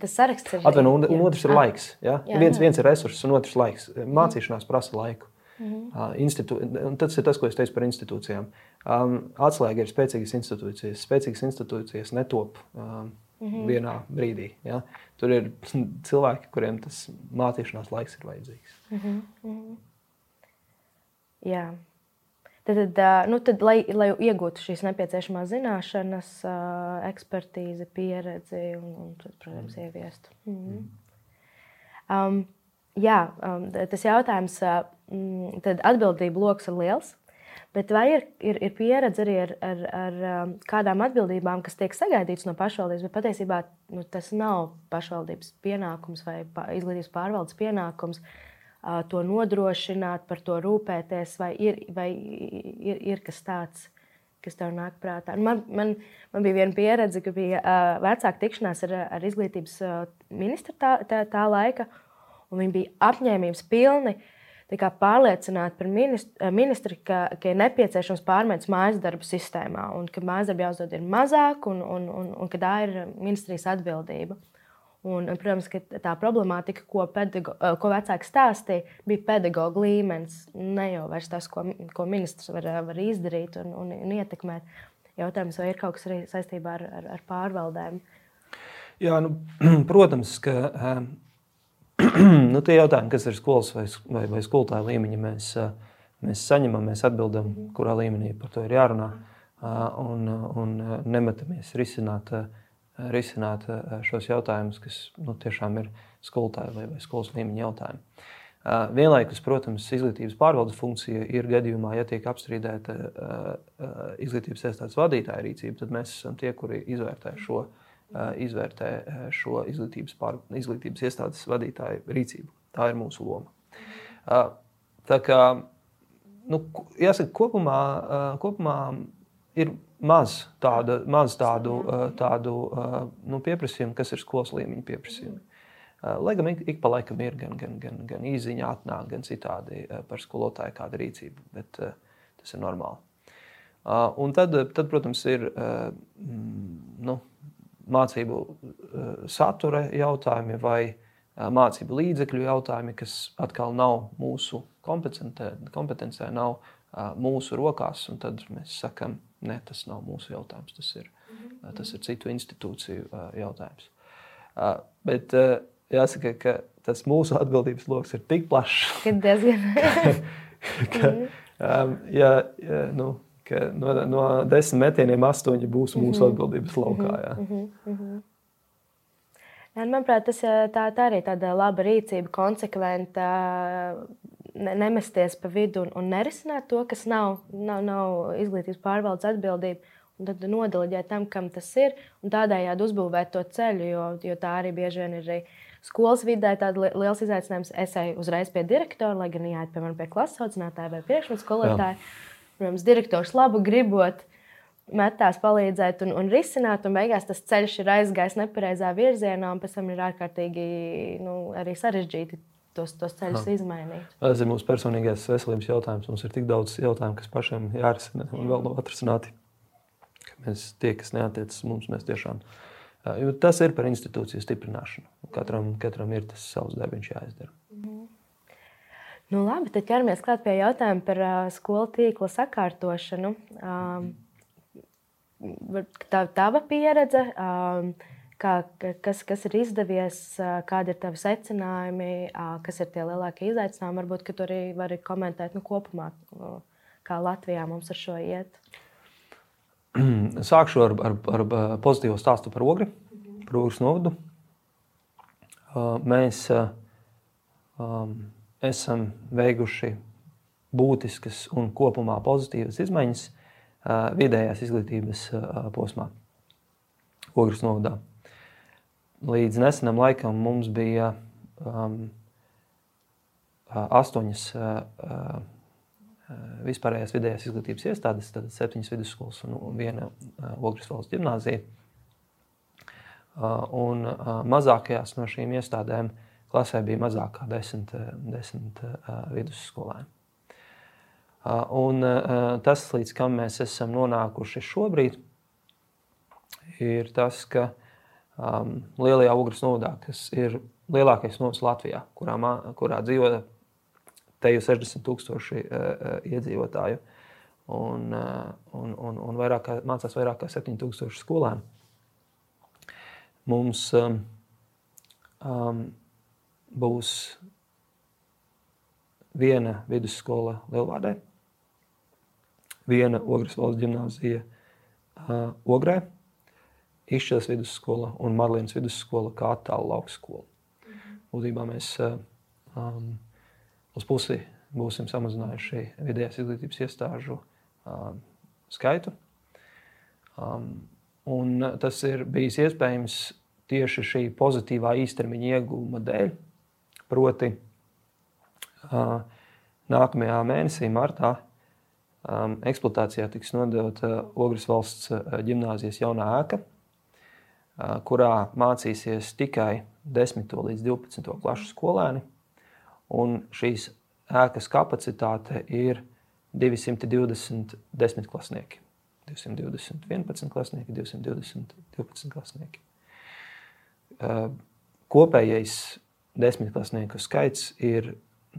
tas saraksts ir? Atvaino, un, un otrs ir laiks. Ja? Jā, viens, jā. viens ir resurss, un otrs laiks. Mācīšanās prasa laiku. Mm -hmm. Institu... Tas ir tas, ko es teicu par institūcijām. Um, atslēga ir spēcīgas institūcijas. Spēcīgas institūcijas netop um, mm -hmm. vienā brīdī. Ja? Tur ir cilvēki, kuriem tas mācīšanās laiks ir vajadzīgs. Mm -hmm. Jā. Tad, nu, tad lai, lai iegūtu šīs nepieciešamās zināšanas, ekspertīzi, pieredzi un, un protams, mm. ieviestu. Mm. mm. Um, jā, um, tas jautājums, um, tad atbildība lokus ir liels. Bet vai ir, ir, ir pieredze arī ar, ar, ar kādām atbildībām, kas tiek sagaidītas no pašvaldības, bet patiesībā nu, tas nav pašvaldības pienākums vai izglītības pārvaldes pienākums to nodrošināt, par to rūpēties, vai ir, vai ir, ir kas tāds? kas tev nāk prātā. Man, man, man bija viena pieredze, ka bija uh, vecāka tikšanās ar, ar izglītības uh, ministru tā, tā, tā laika, un viņi bija apņēmības pilni uh, pārliecināt par ministru, ministri, ka, ka ir nepieciešams pārmaiņas mājas darbu sistēmā, un ka mājas darbu jāuzdod ir mazāk, un, un, un, un ka tā ir ministrijas atbildība. Un, protams, ka tā problemātika, ko, pedago, ko vecāki stāstīja, bija pedagoģa līmenis. Ne jau tas, ko, ko ministrs var, var izdarīt un, un, un ietekmēt. Jautājums, vai ir kaut kas arī saistībā ar, ar, ar pārvaldēm? Jā, nu, protams, ka nu, tie jautājumi, kas ir skolas vai, vai, vai skolotāja līmeņa, mēs, mēs saņemam, mēs atbildam, mhm. kurā līmenī par to ir jārunā. Un, un nemetamies risināt, risināt šos jautājumus, kas nu, tiešām ir skolotāja vai, vai skolas līmeņa jautājumi. Vienlaikus, protams, izglītības pārvaldes funkcija ir gadījumā, ja tiek apstrīdēta izglītības iestādes vadītāja rīcība, tad mēs esam tie, kuri izvērtē šo izvērtē šo izglītības, pār, izglītības iestādes vadītāju rīcību. Tā ir mūsu loma. Tā kā, nu, jāsaka, kopumā, kopumā ir maz, tāda, maz tādu, tādu nu, pieprasījumu, kas ir skolas līmeņa pieprasījumi. Lai gan ik pa laikam ir gan, gan, gan, gan īziņā, atnāk, gan citādi par skolotāju kāda rīcība, bet tas ir normāli. Un tad, tad protams, ir nu, mācību eh, satura jautājumi vai eh, mācību līdzekļu jautājumi, kas atkal nav mūsu kompetencē, nav eh, mūsu rokās. Tad mēs sakām, ne, tas nav mūsu jautājums, tas ir, mhm. tas ir citu institūciju jautājums. Bet jāsaka, ka tas mūsu atbildības lokus ir tik plašs. ka, ka, um, ja, ja, nu, ka no, no desmit metieniem astoņi būs mūsu -hmm. atbildības laukā. Jā. -hmm. Jā, manuprāt, tas tā, tā arī tāda laba rīcība, konsekventa, nemesties pa vidu un, un nerisināt to, kas nav, nav, nav izglītības pārvaldes atbildība. Un tad nodalīt tam, kam tas ir, un tādējādi uzbūvēt to ceļu, jo, jo tā arī bieži vien ir arī skolas vidē tāds liels izaicinājums. Es eju uzreiz pie direktora, lai gan jāiet piemēram pie klases audzinātāja vai priekšmetskolotāja. Protams, direktors labu gribot metās palīdzēt un, un risināt, un beigās tas ceļš ir aizgājis nepareizā virzienā, un pēc tam ir ārkārtīgi nu, sarežģīti tos, tos ceļus ha. izmainīt. Tas ir mūsu personīgais veselības jautājums. Mums ir tik daudz jautājumu, kas pašiem jārisina un vēl nav atrisināti. Mēs tie, kas neatiecas mums, mēs tiešām. Jo tas ir par institūciju stiprināšanu. Katram, katram ir tas savs darbs jāizdara. Nu, labi, tad ķeramies klāt pie jautājuma par uh, skolu tīkla sakārtošanu. Um, tā ir tava pieredze, um, kā, kas, kas ir izdevies, kādi ir tavi secinājumi, kas ir tie lielākie izaicinājumi. Varbūt, tu arī vari komentēt nu, kopumā, kā Latvijā mums ar šo iet. Sākšu ar, ar, ar pozitīvu stāstu par ogri, par ogres novadu. Mēs esam veikuši būtiskas un kopumā pozitīvas izmaiņas vidējās izglītības posmā, Ogres novadā. Līdz nesenam laikam mums bija um, astoņas uh, vispārējās vidējās izglītības iestādes, tad septiņas vidusskolas un viena uh, Ogres valsts gimnāzija. Uh, un uh, mazākajās no šīm iestādēm uh, klasē bija mazāk kā desmit, desmit uh, vidusskolēni. Uh, un uh, tas, līdz kam mēs esam nonākuši šobrīd, ir tas, ka um, Lielajā Ugras novadā, kas ir lielākais novads Latvijā, kurā, kurā dzīvo te jau 60 tūkstoši uh, iedzīvotāju, un, uh, un, un, un vairāk kā, mācās vairāk kā 7 tūkstoši skolēnu. Mums um, um, būs viena vidusskola Lielvādē, viena Ogres valsts gimnāzija uh, Ogrē, Išķels vidusskola un Marlīnas vidusskola kā attālu laukskola. Mhm. Būtībā mēs uh, um, uz pusi būsim samazinājuši vidējās izglītības iestāžu skaitu. Un tas ir bijis iespējams tieši šī pozitīvā īstermiņa iegūma dēļ. Proti, nākamajā mēnesī, martā, eksploatācijā tiks nodota Ogres valsts gimnāzijas jaunā ēka, kurā mācīsies tikai 10. līdz 12. klasu skolēni. Un šīs ēkas kapacitāte ir 220 desmitklasnieki. 220 11 klasnieki, 220 12 klasnieki. Kopējais desmitklasnieku skaits ir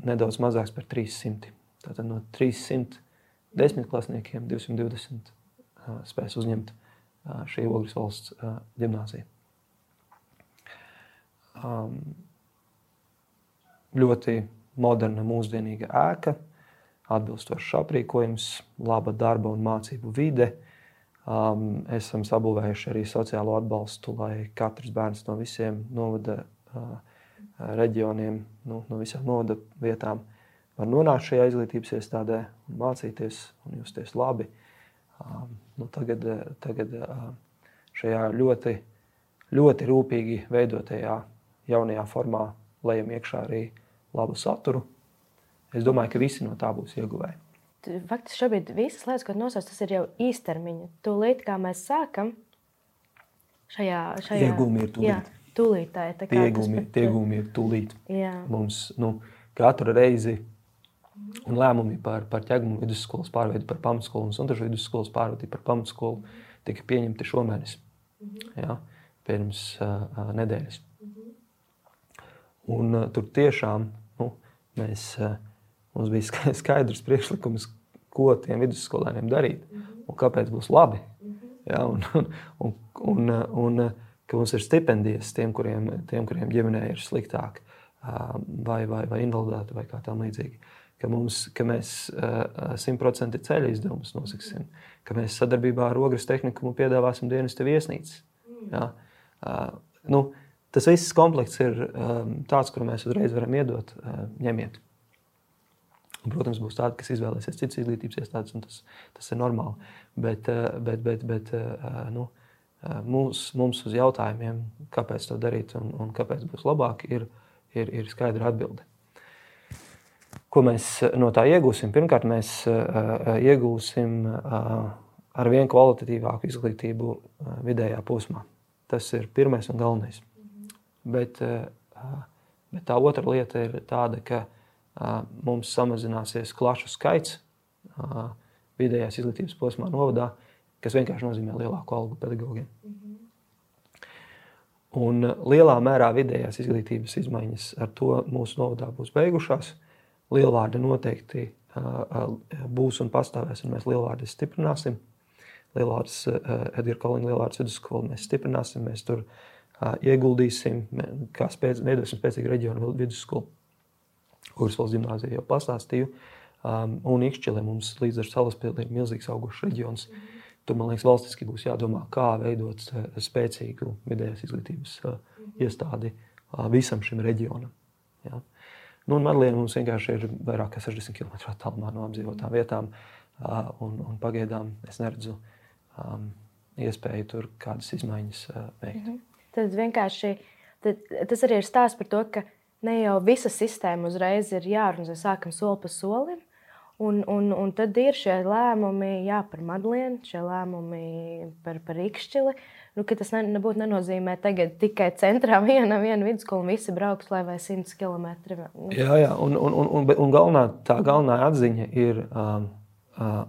nedaudz mazāks par 300. Tātad no 300 desmitklasniekiem 220 spēs uzņemt šī Ogres valsts gimnāzija. Ļoti moderna, mūsdienīga ēka atbilstošs aprīkojums, laba darba un mācību vide. Um, esam sabūvējuši arī sociālo atbalstu, lai katrs bērns no visiem novada uh, reģioniem, nu, no visām novada vietām var nonākt šajā izglītības iestādē, mācīties un justies labi. Um, nu, tagad tagad uh, šajā ļoti, ļoti rūpīgi veidotajā jaunajā formā lejam iekšā arī labu saturu Es domāju, ka visi no tā būs ieguvēji. Faktiski šobrīd visas lietas, ko nosauc, tas ir jau īstermiņa. Tūlīt, kā mēs sākam šajā, šajā iegūmi ir tūlīt. Jā, tūlītēji. Iegūmi, tie iegūmi ir tūlīt. Jā. Mums nu, katru reizi un lēmumi par, par ķegumu vidusskolas pārveidi par pamatskolu un suntažu vidusskolas pārveidi par pamatskolu tika pieņemti šomēnes. Mhm. Jā, pirms uh, nedēļas. Mhm. Un uh, tur tiešām nu, mēs uh, Mums bija skaidrs priekšlikums, ko tiem vidusskolēniem darīt un kāpēc būs labi. Ja, un, un, un, un, un ka mums ir stipendijas tiem, kuriem, tiem, kuriem ģimenē ir sliktāk, vai, vai, vai invaliditāte, vai kā tam līdzīgi. Ka, mums, ka mēs simtprocentīgi ceļu izdevumus nosaksim, ka mēs sadarbībā ar Ogres tehnikumu piedāvāsim dienestu viesnīcas. Ja? Nu, tas viss komplekts ir tāds, kuru mēs uzreiz varam iedot, ņemiet. Un, protams, būs tādi, kas izvēlēsies citas izglītības iestādes, un tas, tas ir normāli. Bet, bet, bet, bet nu, mums, mums uz jautājumiem, kāpēc to darīt un, un kāpēc būs labāk, ir, ir, ir skaidra atbilde. Ko mēs no tā iegūsim? Pirmkārt, mēs iegūsim ar vien kvalitatīvāku izglītību vidējā posmā. Tas ir pirmais un galvenais. Bet, bet tā otra lieta ir tāda, ka mums samazināsies klašu skaits vidējās izglītības posmā novadā, kas vienkārši nozīmē lielāku algu pedagogiem. Un lielā mērā vidējās izglītības izmaiņas ar to mūsu novadā būs beigušās. Lielvārdi noteikti būs un pastāvēs, un mēs lielvārdus stiprināsim. Lielvārds Edgars Kalniņa lielvārds vidusskolu mēs stiprināsim, mēs tur ieguldīsim, kā spēc, veidosim spēcīgu reģionu vidusskolu valsts gimnāzija jau pastāstīju. Un Ikšķilē mums līdz ar salaspilsētu ir milzīgs augušs reģions. Tur, man liekas, valstiski būs jādomā, kā veidot spēcīgu vidējās izglītības iestādi visam šim reģionam. Ja? Nu, Madlīna mums vienkārši ir vairāk kā 60 km attālumā no apdzīvotām vietām, un, un pagaidām es neredzu um, iespēju tur kādas izmaiņas uh, veikt. Mm -hmm. Tad vienkārši tad, tas arī ir stāsts par to, ka ne jau visa sistēma uzreiz ir jārunā, sākam soli pa solim. Un, un, un tad ir šie lēmumi jā, par Madlīnu, šie lēmumi par, par Ikšķili. Nu, tas ne, nebūtu nenozīmē tagad tikai centrā viena, viena vidusskola un visi brauks lai vai 100 km. Nu. Jā, jā, un, un, un, un, un galvenā, tā galvenā atziņa ir um, uh,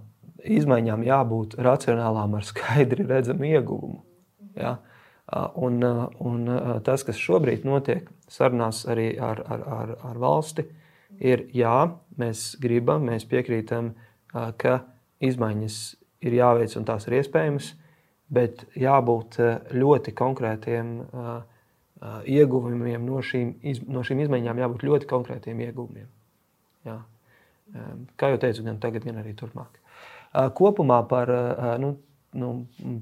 izmaiņām jābūt racionālām ar skaidri redzamu ieguvumu. Ja? Uh, Un, un tas, kas šobrīd notiek sarunās arī ar, ar, ar, ar valsti, ir jā, mēs gribam, mēs piekrītam, ka izmaiņas ir jāveic un tās ir iespējamas, bet jābūt ļoti konkrētiem ieguvumiem no šīm, no šīm izmaiņām, jābūt ļoti konkrētiem ieguvumiem. Jā. Kā jau teicu, gan tagad, gan arī turpmāk. Kopumā par nu, nu,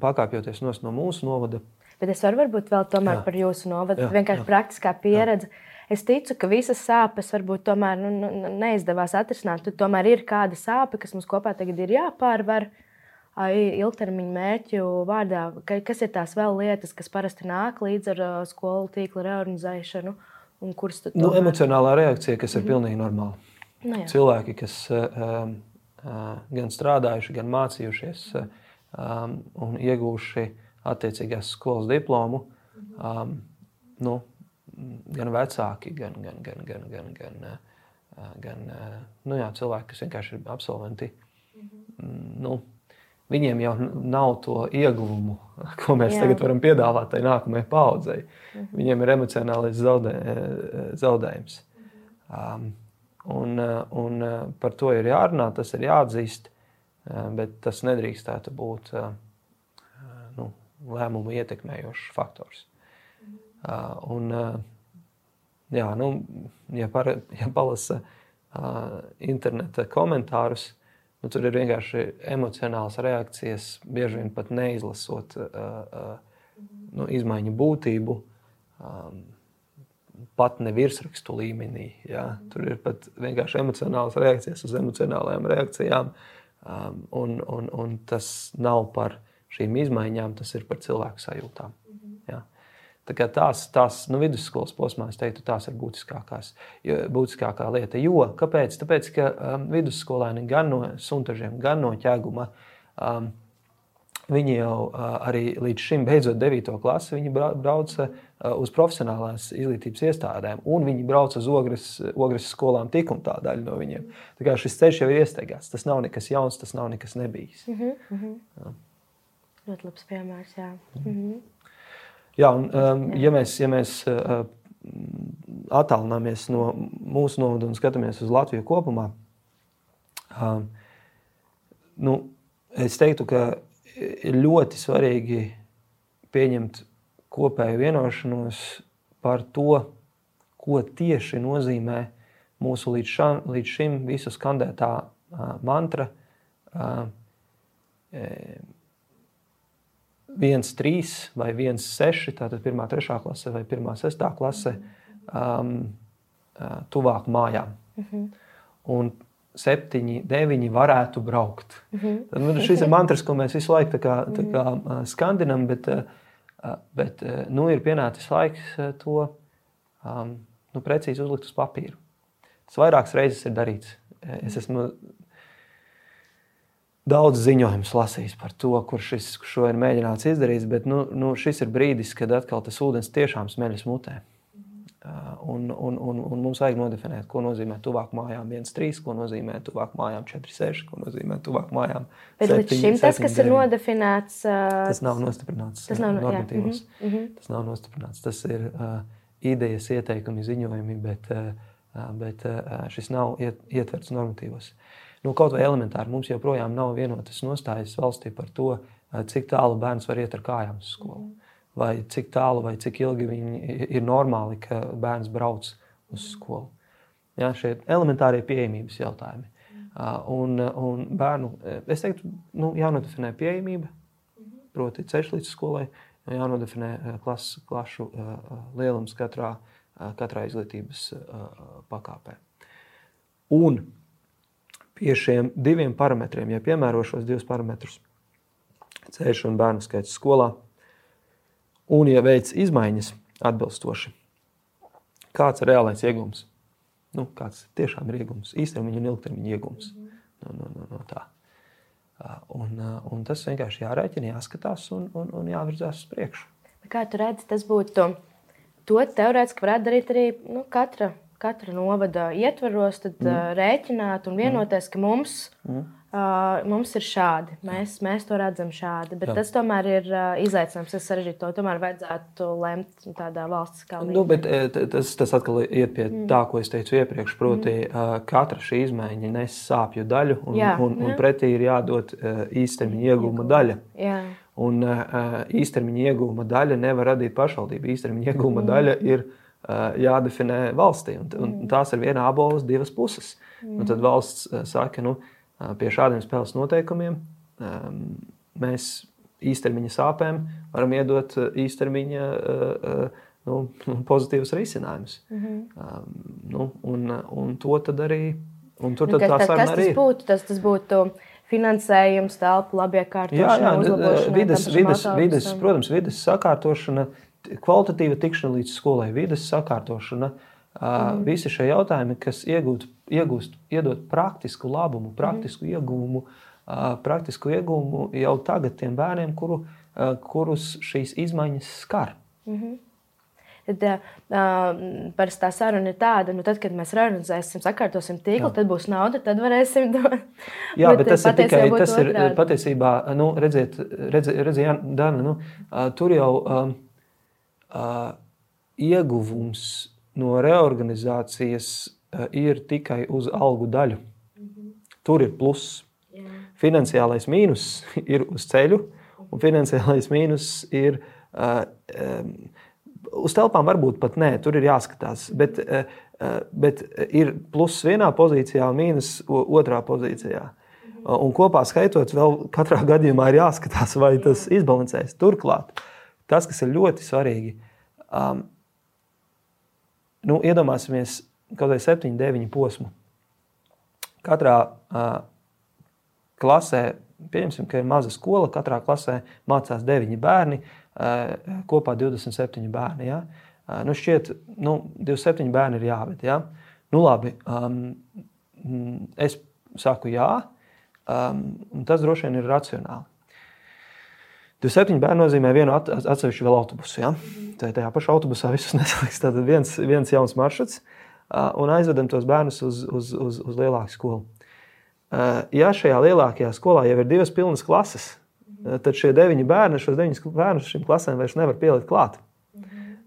pakāpjoties no mūsu novada Bet es varu varbūt vēl tomēr jā. par jūsu novadu. Jā, vienkārši jā. praktiskā pieredze. Jā. es ticu, ka visas sāpes varbūt tomēr nu, nu, neizdevās atrisināt. Tur tomēr ir kāda sāpe, kas mums kopā tagad ir jāpārvar. Ilgtermiņa mērķu vārdā, kas ir tās vēl lietas, kas parasti nāk līdz ar skolu tīkla reorganizēšanu, un kuras tu nu, emocionālā reakcija, kas ir mm -hmm. pilnīgi normāla. Nu, jā. Cilvēki, kas uh, gan strādājuši, gan mācījušies um, un iegūši attiecīgās skolas diplomu, um, nu, gan vecāki, gan, gan, gan, gan, gan, gan, gan uh, nu, jā, cilvēki, kas vienkārši ir absolventi. Mm, nu, viņiem jau nav to ieguvumu, ko mēs jā. tagad varam piedāvāt tai nākamajai paudzei. Mhm. Viņiem ir emocionālais zaudē, zaudējums. Um, un, un par to ir jārunā, tas ir jāatzīst, bet tas nedrīkstētu būt nu, lēmumu ietekmējošs faktors. Un, jā, nu, ja, par, ja palasa interneta komentārus, nu, tur ir vienkārši emocionāls reakcijas, bieži vien pat neizlasot nu, izmaiņu būtību. Pat ne virsrakstu līmenī. Jā. Tur ir pat vienkārši emocionāls reakcijas uz emocionālajām reakcijām. Um, un, un, un tas nav par šīm izmaiņām, tas ir par cilvēku sajūtām. Tā tās, tās nu, vidusskolas posmā, es teiktu, tās ir būtiskākās, būtiskākā lieta. Jo, kāpēc? Tāpēc, ka um, vidusskolēni gan no suntažiem, gan no ķēguma, um, viņi jau uh, arī līdz šim, beidzot 9. klasi, viņi brauca uh, uz profesionālās izglītības iestādēm, un viņi brauca uz ogres, ogres skolām tik un tā daļa no viņiem. Tā kā šis ceļš jau ir iesteigts, tas nav nekas jauns, tas nav nekas nebijis. Mm -hmm. Ļoti labs piemērs, jā. Mm -hmm. Jā, un, um, ja mēs, ja mēs uh, attālināmies no mūsu novada un skatāmies uz Latviju kopumā, um, nu, es teiktu, ka ir ļoti svarīgi pieņemt kopēju vienošanos par to, ko tieši nozīmē mūsu līdz, šam, līdz šim visu skandētā uh, mantra. Uh, 1, 3 vai 1, 6, tātad 1, 3 klasē vai 1, 6 klasē, um, uh, tuvāk mājām. Uh mhm. -huh. Un 7, 9 varētu braukt. Uh mhm. -huh. Tad, nu, šis ir mantras, ko mēs visu laiku kā, kā, uh, skandinam, bet, uh, bet nu, ir pienācis laiks to um, nu, precīzi uzlikt uz papīra. Tas vairākas reizes ir darīts. Es esmu daudz ziņojumus lasījis par to, kur šis šo ir mēģināts izdarīt, bet nu, nu, šis ir brīdis, kad atkal tas ūdens tiešām smeļas mutē. Uh, un, un, un, un mums vajag nodefinēt, ko nozīmē tuvāk mājām 1,3, ko nozīmē tuvāk mājām 4,6, ko nozīmē tuvāk mājām 7. Bet līdz šim 7, tas, kas 9. ir nodefinēts, uh, tas nav nostiprināts. Tas nav normatīvs. Mm -hmm. Tas nav nostiprināts. Tas ir uh, idejas, ieteikumi, ziņojumi, bet, uh, bet uh, šis nav iet, ietverts normatīvos. Uh, Nu, kaut vai elementāri mums joprojām nav vienotas nostājas valstī par to, eh, cik tālu bērns var iet ar kājām uz skolu. Vai cik tālu vai cik ilgi ir normāli, ka bērns brauc uz skolu. Ja, šie elementārie pieejamības jautājumi. Un, un bērnu, eh, es teiktu, nu, jānodefinē pieejamība, proti, ceļš līdz skolai, jānodefinē eh, klas, klašu lielums katrā, katrā izglītības pakāpē. Un pie šiem diviem parametriem, ja piemēro šos divus parametrus, ceļš un bērnu skaits skolā, un ja veids izmaiņas atbilstoši, kāds ir reālais iegūms? Nu, kāds tiešām ir iegūms, īstermiņa un ilgtermiņa iegūms no, no, no, no tā. Un, un tas vienkārši jārēķina, jāskatās un, un, un jāvirzās uz priekšu. Kā tu redzi, tas būtu to teorētiski varētu darīt arī nu, katra katra novada ietvaros, tad mm. uh, rēķināt un vienoties, ka mums, mm. uh, mums ir šādi. Mēs, mēs to redzam šādi. Bet Jā. tas tomēr ir uh, izaicinājums. Tas sarežģīti. To tomēr vajadzētu lemt tādā valsts kā līmenī. Nu, bet, tas, tas atkal iet pie mm. tā, ko es teicu iepriekš. Proti, mm. uh, katra šī izmaiņa nes sāpju daļu, un, Jā. un, un, un pretī ir jādod uh, īstermiņa iegūma daļa. Jā. Un uh, īstermiņa iegūma daļa nevar radīt pašvaldību. Īstermiņa iegūma mm. daļa ir Eh, jādefinē valstī. Un, un mm. tās ir viena abolas divas puses. Mm. Un tad valsts eh, saka, nu, eh, pie šādiem spēles noteikumiem ehm, mēs īstermiņa sāpēm varam iedot īstermiņa nu, pozitīvus risinājumus. Mm -hmm. nu, un, un to tad arī. Un tur nu, tad kas, tā saruna arī tas būtu? Tas, tas būtu finansējums, telpu, labiekārtošana, Jā, jā uzlabošana. vides, vides, vides, protams, vides sakārtošana, kvalitatīva tikšana līdz skolai, vides sakārtošana. Mm. Visi šie jautājumi, kas iegūt, iegūst, iedod praktisku labumu, praktisku mm. ieguvumu, ā, praktisku ieguvumu jau tagad tiem bērniem, kuru, kurus šīs izmaiņas skar. Tad uh, parasti tā saruna ir tāda, nu, tad, kad mēs realizēsim, sakārtosim tīklu, Jā. tad būs nauda, tad varēsim dot. Jā, bet, bet tas ir tikai tas ir, otrādi. patiesībā, nu, redziet, redziet, redziet Dana, nu, ā, tur jau um, uh, ieguvums no reorganizācijas uh, ir tikai uz algu daļu. Tur ir pluss. Finansiālais mīnus ir uz ceļu, un finansiālais mīnus ir uh, um, uz telpām. Varbūt pat nē, tur ir jāskatās. Bet, uh, uh, bet ir pluss vienā pozīcijā un mīnus otrā pozīcijā. Uh, Un kopā skaitot, vēl katrā gadījumā ir jāskatās, vai tas izbalansēs. Turklāt, tas, kas ir ļoti svarīgi, um, nu, iedomāsimies kaut vai 7, 9 posmu. Katrā uh, klasē, pieņemsim, ka ir maza skola, katrā klasē mācās 9 bērni, uh, kopā 27 bērni. Ja? Uh, nu šķiet, nu, 27 bērni ir jāved. Ja? Nu, labi, um, mm, es saku jā, um, un tas droši vien ir racionāli. 27 bērni nozīmē vienu at- atsevišķu vēl autobusu. Ja? Tā tajā pašā autobusā visus nesaliks. Tad viens, viens jauns maršruts un aizvedam tos bērnus uz, uz, uz, uz lielāku skolu. Ja šajā lielākajā skolā jau ir divas pilnas klases, tad šie deviņi bērni, šos deviņus bērnus šīm klasēm vairs nevar pielikt klāt.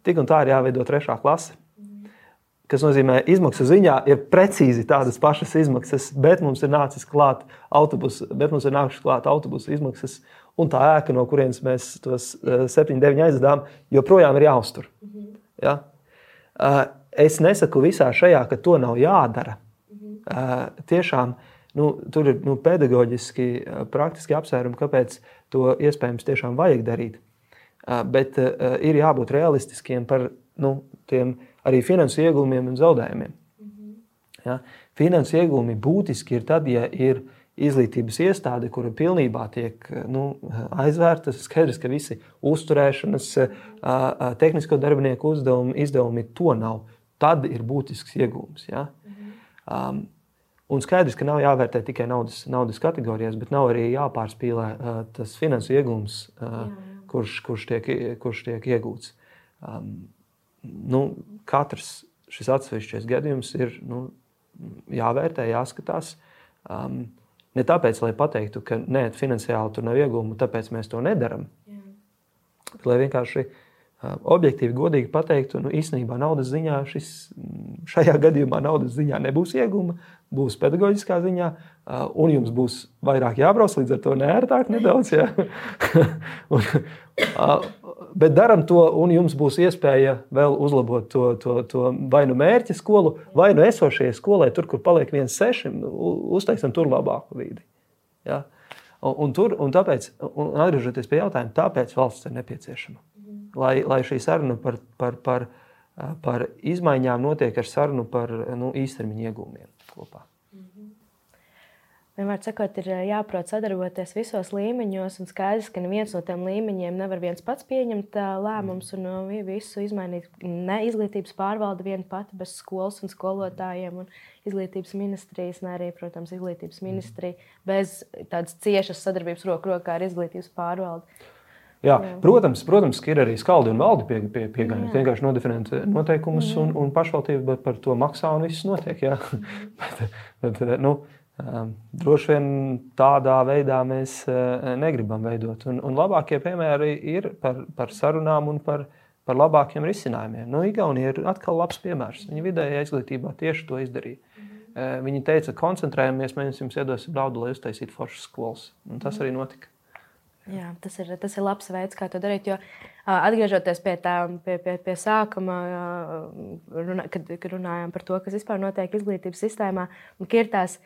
Tik un tā ir jāveido trešā klase. kas nozīmē, izmaksu ziņā ir precīzi tādas pašas izmaksas, bet mums ir nācis klāt autobusu, bet mums ir nākušas klāt autobusu izmaksas, un tā ēka, no kurienes mēs tos eh, 7, 9 aizdevām, joprojām ir jāuztur. Ja? Eh, Es nesaku visā šajā, ka to nav jādara. Eh, Tiešām nu, tur ir nu, pedagoģiski, eh, praktiski apsvērumi, kāpēc to iespējams tiešām vajag darīt. Bet ir jābūt realistiskiem par nu, tiem arī finansu iegūmiem un zaudējumiem. Ja? Finansu iegūmi būtiski ir tad, ja ir izglītības iestāde, kura pilnībā tiek nu, aizvērta. Skaidrs, ka visi uzturēšanas, uh, tehnisko darbinieku uzdevumi, izdevumi to nav. Tad ir būtisks iegūms. Ja? Um, Un skaidrs, ka nav jāvērtē tikai naudas, naudas kategorijās, bet nav arī jāpārspīlē uh, tas finansu iegūms, uh, kurš, kurš, tiek, kurš tiek iegūts. Um, nu, katrs šis atsevišķais gadījums ir nu, jāvērtē, jāskatās. Um, ne tāpēc, lai pateiktu, ka nē, finansiāli tur nav iegūmu, tāpēc mēs to nedaram. Bet, lai vienkārši objektīvi, godīgi pateiktu, nu, īstenībā naudas ziņā šis, mm, šajā gadījumā naudas ziņā nebūs iegūma, būs pedagoģiskā ziņā, un jums būs vairāk jābrauc, līdz ar to neērtāk nedaudz. Ja? un, bet darām to, un jums būs iespēja vēl uzlabot to, to, to vai nu mērķa skolu, vai nu esošajai skolai, tur, kur paliek viens seši, uztaisam tur labāku vidi. Ja? Un, un, tur, un tāpēc, un atgriežoties pie jautājuma, tāpēc valsts ir nepieciešama. Lai, lai šī saruna par, par, par, par izmaiņām notiek ar sarunu par nu, īstermiņa iegūmiem kopā. Vienmēr sakot, ir jāprot sadarboties visos līmeņos, un skaidrs, ka neviens no tiem līmeņiem nevar viens pats pieņemt ā, lēmumus un ā, visu izmainīt. Ne izglītības pārvalde viena pati bez skolas un skolotājiem un izglītības ministrijas, ne arī, protams, izglītības ministrija bez tādas ciešas sadarbības roku rokā ar izglītības pārvaldi. Jā, protams, protams, ir arī skaldi un valdi pie, pie, pieejami. Vienkārši nodefinēt noteikumus, un, un pašvaldība par to maksā, un viss notiek. jā. bet, bet, nu, droši vien tādā veidā mēs uh, negribam veidot. Un, un labākie piemēri ir par, par sarunām un par, par labākiem risinājumiem. Nu, Igaunija ir atkal labs piemērs. Viņa vidējā izglītībā tieši to izdarīja. Uh, Viņi teica, koncentrējamies, mēs jums iedosim naudu, lai uztaisītu foršas skolas. Un tas arī notika. Jā, tas ir, tas ir labs veids, kā to darīt. Jo, atgriežoties pie tā, pie, pie, pie sākuma, runā, kad, runājām par to, kas vispār notiek izglītības sistēmā, ir tās.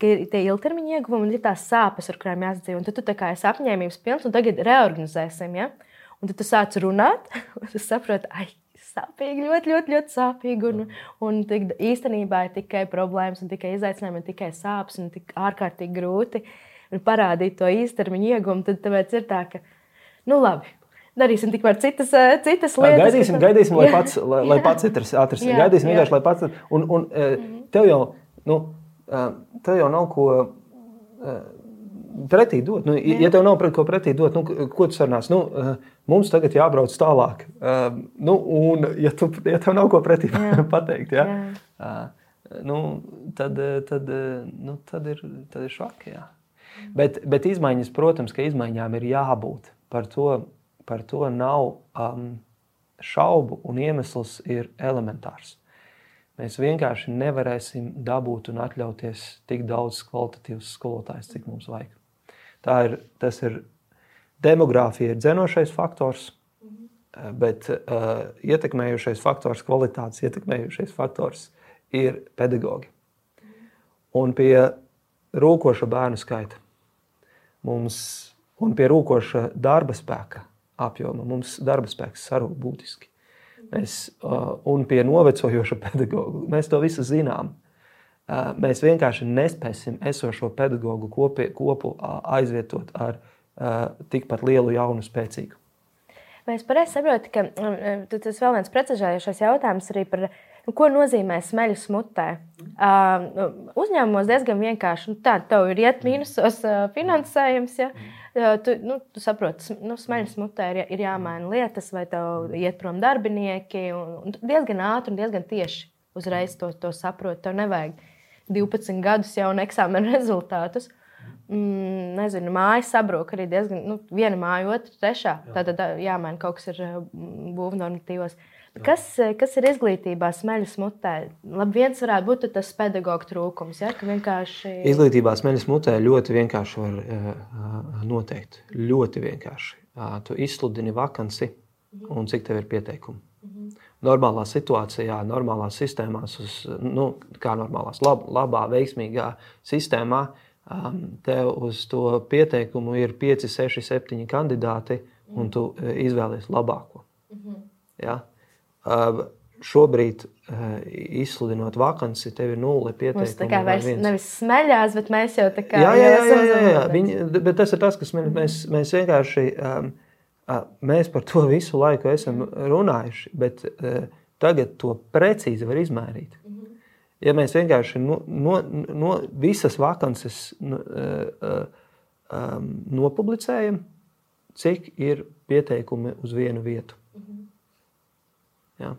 Ka Ir tie ilgtermiņa ieguvumi, un ir tās sāpes, ar kurām jāsadzīvo. Un tad tu tā kā esi apņēmības pilns, un tagad reorganizēsim. Ja? Un tad tu sāc runāt, un tu saproti, ai, sāpīgi, ļoti, ļoti, ļoti sāpīgi. Un, un tik, īstenībā ir tikai problēmas, un tikai izaicinājumi, un tikai sāpes, un tik ārkārtīgi grūti parādīt to īstermiņa ieguvumu. Tad tāpēc ir tā, ka, nu labi, darīsim tikmēr citas, eh, citas lietas. Gaidīsim, gaidīsim lai, pats, lai, lai pats atrast. Gaidīsim vienkārši, lai pats. Un, un mm. tev jau, nu, tev jau nav ko pretī dot. Nu, ja tev nav pret ko pretī dot, nu, ko tu sarunās? Nu, mums tagad jābrauc tālāk. Nu, un, ja, tu, ja tev nav ko pretī jā. pateikt, ja, jā. Nu, tad, tad, nu, tad, ir, tad ir švaki. Jā. Bet, bet izmaiņas, protams, ka izmaiņām ir jābūt. Par to par to nav um, šaubu, un iemesls ir elementārs. Mēs vienkārši nevarēsim dabūt un atļauties tik daudz kvalitatīvus skolotājus, cik mums vajag. Tā ir, tas ir demogrāfija, ir dzenošais faktors, mhm. bet uh, ietekmējušais faktors, kvalitātes ietekmējušais faktors ir pedagogi. Mhm. Un pie rūkoša bērnu skaita mums un pie rūkoša darba spēka apjoma. Mums darba spēks sarūk būtiski. Mēs, un pie novecojoša pedagoga mēs to visu zinām. Mēs vienkārši nespēsim esošo pedagoģu kopi, kopu aizvietot ar tikpat lielu, jaunu, spēcīgu. Vai es pareizi saprotu, ka tas vēl viens precizējošais jautājums arī par nu, ko nozīmē smeļas mutē? Uh, uzņēmumos diezgan vienkārši. Nu, tā tev ir iet mīnusos uh, finansējums. Ja? Mm tu, nu, tu saproti, nu, smaļas mutē ir, ir jāmaina lietas, vai tev iet prom darbinieki. Un, un diezgan ātri un diezgan tieši uzreiz to, to saproti. Tev nevajag 12 gadus jau un eksāmena rezultātus. Mm, nezinu, māja sabrūk arī diezgan, nu, viena māja, otra, trešā. Tad jāmaina kaut kas ir būvnormatīvos. Uh, Kas, kas ir izglītībā smeļas mutē? Labi, viens varētu būt tas pedagoģa trūkums. Ja? Vienkārši... Izglītībā smeļas mutē ļoti vienkārši var uh, noteikt. Ļoti vienkārši. Uh, tu izsludini vakanci un cik tev ir pieteikumu. Mhm. Normālā situācijā, normālās sistēmās, uz, nu, kā normālās, lab, labā, veiksmīgā sistēmā, um, tev uz to pieteikumu ir 5, 6, 7 kandidāti, un tu izvēlies labāko. Mhm. Ja? Šobrīd, izsludinot vakanci, tev ir nulle pieteikumu. Tas tā kā vairs nevis smeļās, bet mēs jau tā kā jā, jā, jā, jā, jā, jā. Viņi, bet tas ir tas, kas mēs, mēs, mēs vienkārši mēs par to visu laiku esam runājuši, bet tagad to precīzi var izmērīt. Ja mēs vienkārši no, no, no visas vakances um, nopublicējam, cik ir pieteikumi uz vienu vietu. Ja?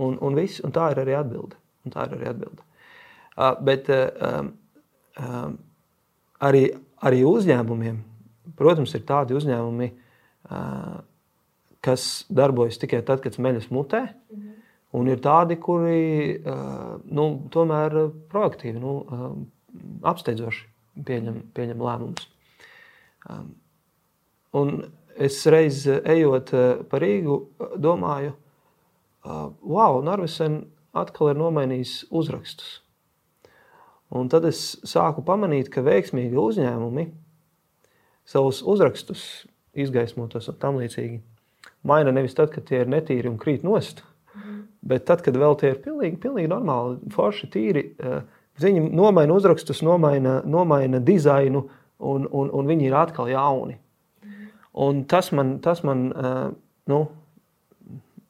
Un, un, viss, un tā ir arī atbilde. Un tā ir arī atbilde. Uh, bet uh, uh, arī, arī uzņēmumiem, protams, ir tādi uzņēmumi, uh, kas darbojas tikai tad, kad smeļas mutē. Mm -hmm. Un ir tādi, kuri uh, nu, tomēr proaktīvi, nu, uh, apsteidzoši pieņem, pieņem lēmumus. Um, un es reiz ejot pa Rīgu, domāju, uh, wow, Narvisen atkal ir nomainījis uzrakstus. Un tad es sāku pamanīt, ka veiksmīgi uzņēmumi savus uzrakstus, izgaismotos un tam līdzīgi, maina nevis tad, kad tie ir netīri un krīt nost, mm. bet tad, kad vēl tie ir pilnīgi, pilnīgi normāli, forši, tīri. Viņi nomaina uzrakstus, nomaina, nomaina dizainu, un, un, un viņi ir atkal jauni. Mm. Un tas man, tas man nu,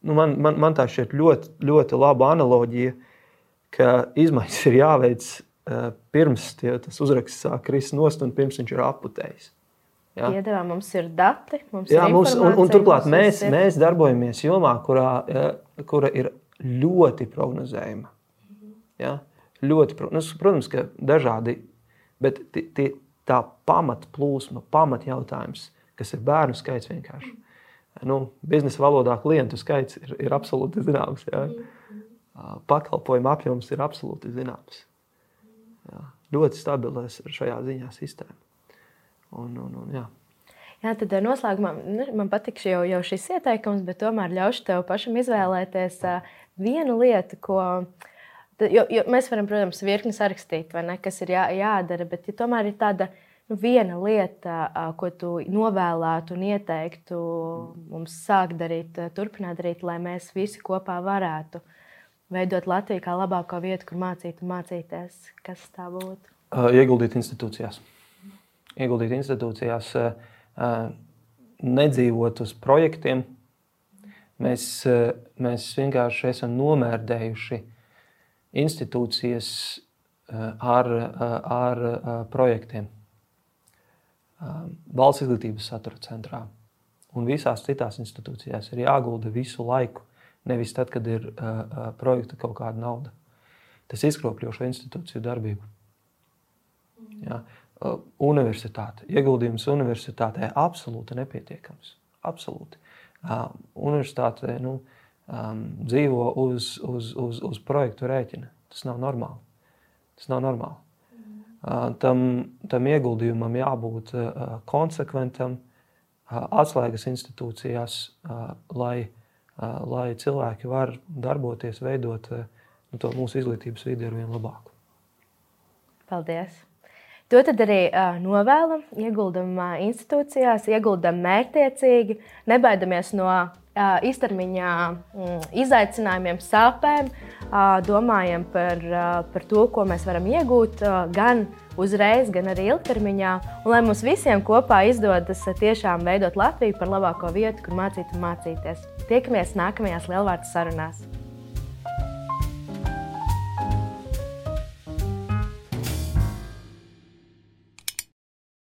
nu, man, man, man tā šķiet ļoti, ļoti laba analoģija, ka izmaiņas ir jāveic pirms tie, tas uzraksts sāk krist nost un pirms viņš ir aputējis. Ja? Piedāvā mums ir dati, mums Jā, ir mums, un, un turklāt mums mēs, ir... mēs darbojamies jomā, kurā, ja, kura ir ļoti prognozējama. Ja? Ļoti, nu, protams, ka dažādi, bet tie, tā pamatplūsma, pamatjautājums, kas ir bērnu skaits vienkārši nu, biznesa valodā klientu skaits ir, ir absolūti zināms. Jā. Pakalpojuma apjoms ir absolūti zināms. Jā. Ļoti stabilēs šajā ziņā sistēma. Un, un, un, jā. Jā, tad noslēgumā nu, man patīk jau, jau šis ieteikums, bet tomēr ļaušu tev pašam izvēlēties vienu lietu, ko. Jo, jo mēs varam, protams, virkni sarakstīt, ne, kas ir jā, jādara, bet ja tomēr ir tāda viena lieta, ko tu novēlētu un ieteiktu mums sākt darīt, turpināt darīt, lai mēs visi kopā varētu veidot Latviju kā labāko vietu, kur mācīt un mācīties? Kas tā būtu? Ieguldīt institūcijās. Ieguldīt institūcijās, nedzīvot uz projektiem. Mēs, mēs vienkārši esam nomērdējuši institūcijas ar, ar projektiem valsts izglītības satura centrā. Un visās citās institūcijās ir jāgulda visu laiku, nevis tad, kad ir uh, projekta kaut kāda nauda. Tas izkropļo šo institūciju darbību. Ja? Uh, universitāte. Ieguldījums universitātē absolūti nepietiekams. Absolūti. Uh, universitāte nu, um, dzīvo uz, uz, uz, uz projektu rēķina. Tas nav normāli. Tas nav normāli tam, tam ieguldījumam jābūt konsekventam, atslēgas institūcijās, lai, lai cilvēki var darboties, veidot nu, to mūsu izglītības vidi ar vien labāku. Paldies! To tad arī uh, novēlam, ieguldam uh, institūcijās, ieguldam mērķtiecīgi, nebaidamies no īstermiņā mm, izaicinājumiem, sāpēm, domājam par, par to, ko mēs varam iegūt gan uzreiz, gan arī ilgtermiņā. Un lai mums visiem kopā izdodas tiešām veidot Latviju par labāko vietu, kur mācīt un mācīties. Tiekamies nākamajās lielvārdu sarunās!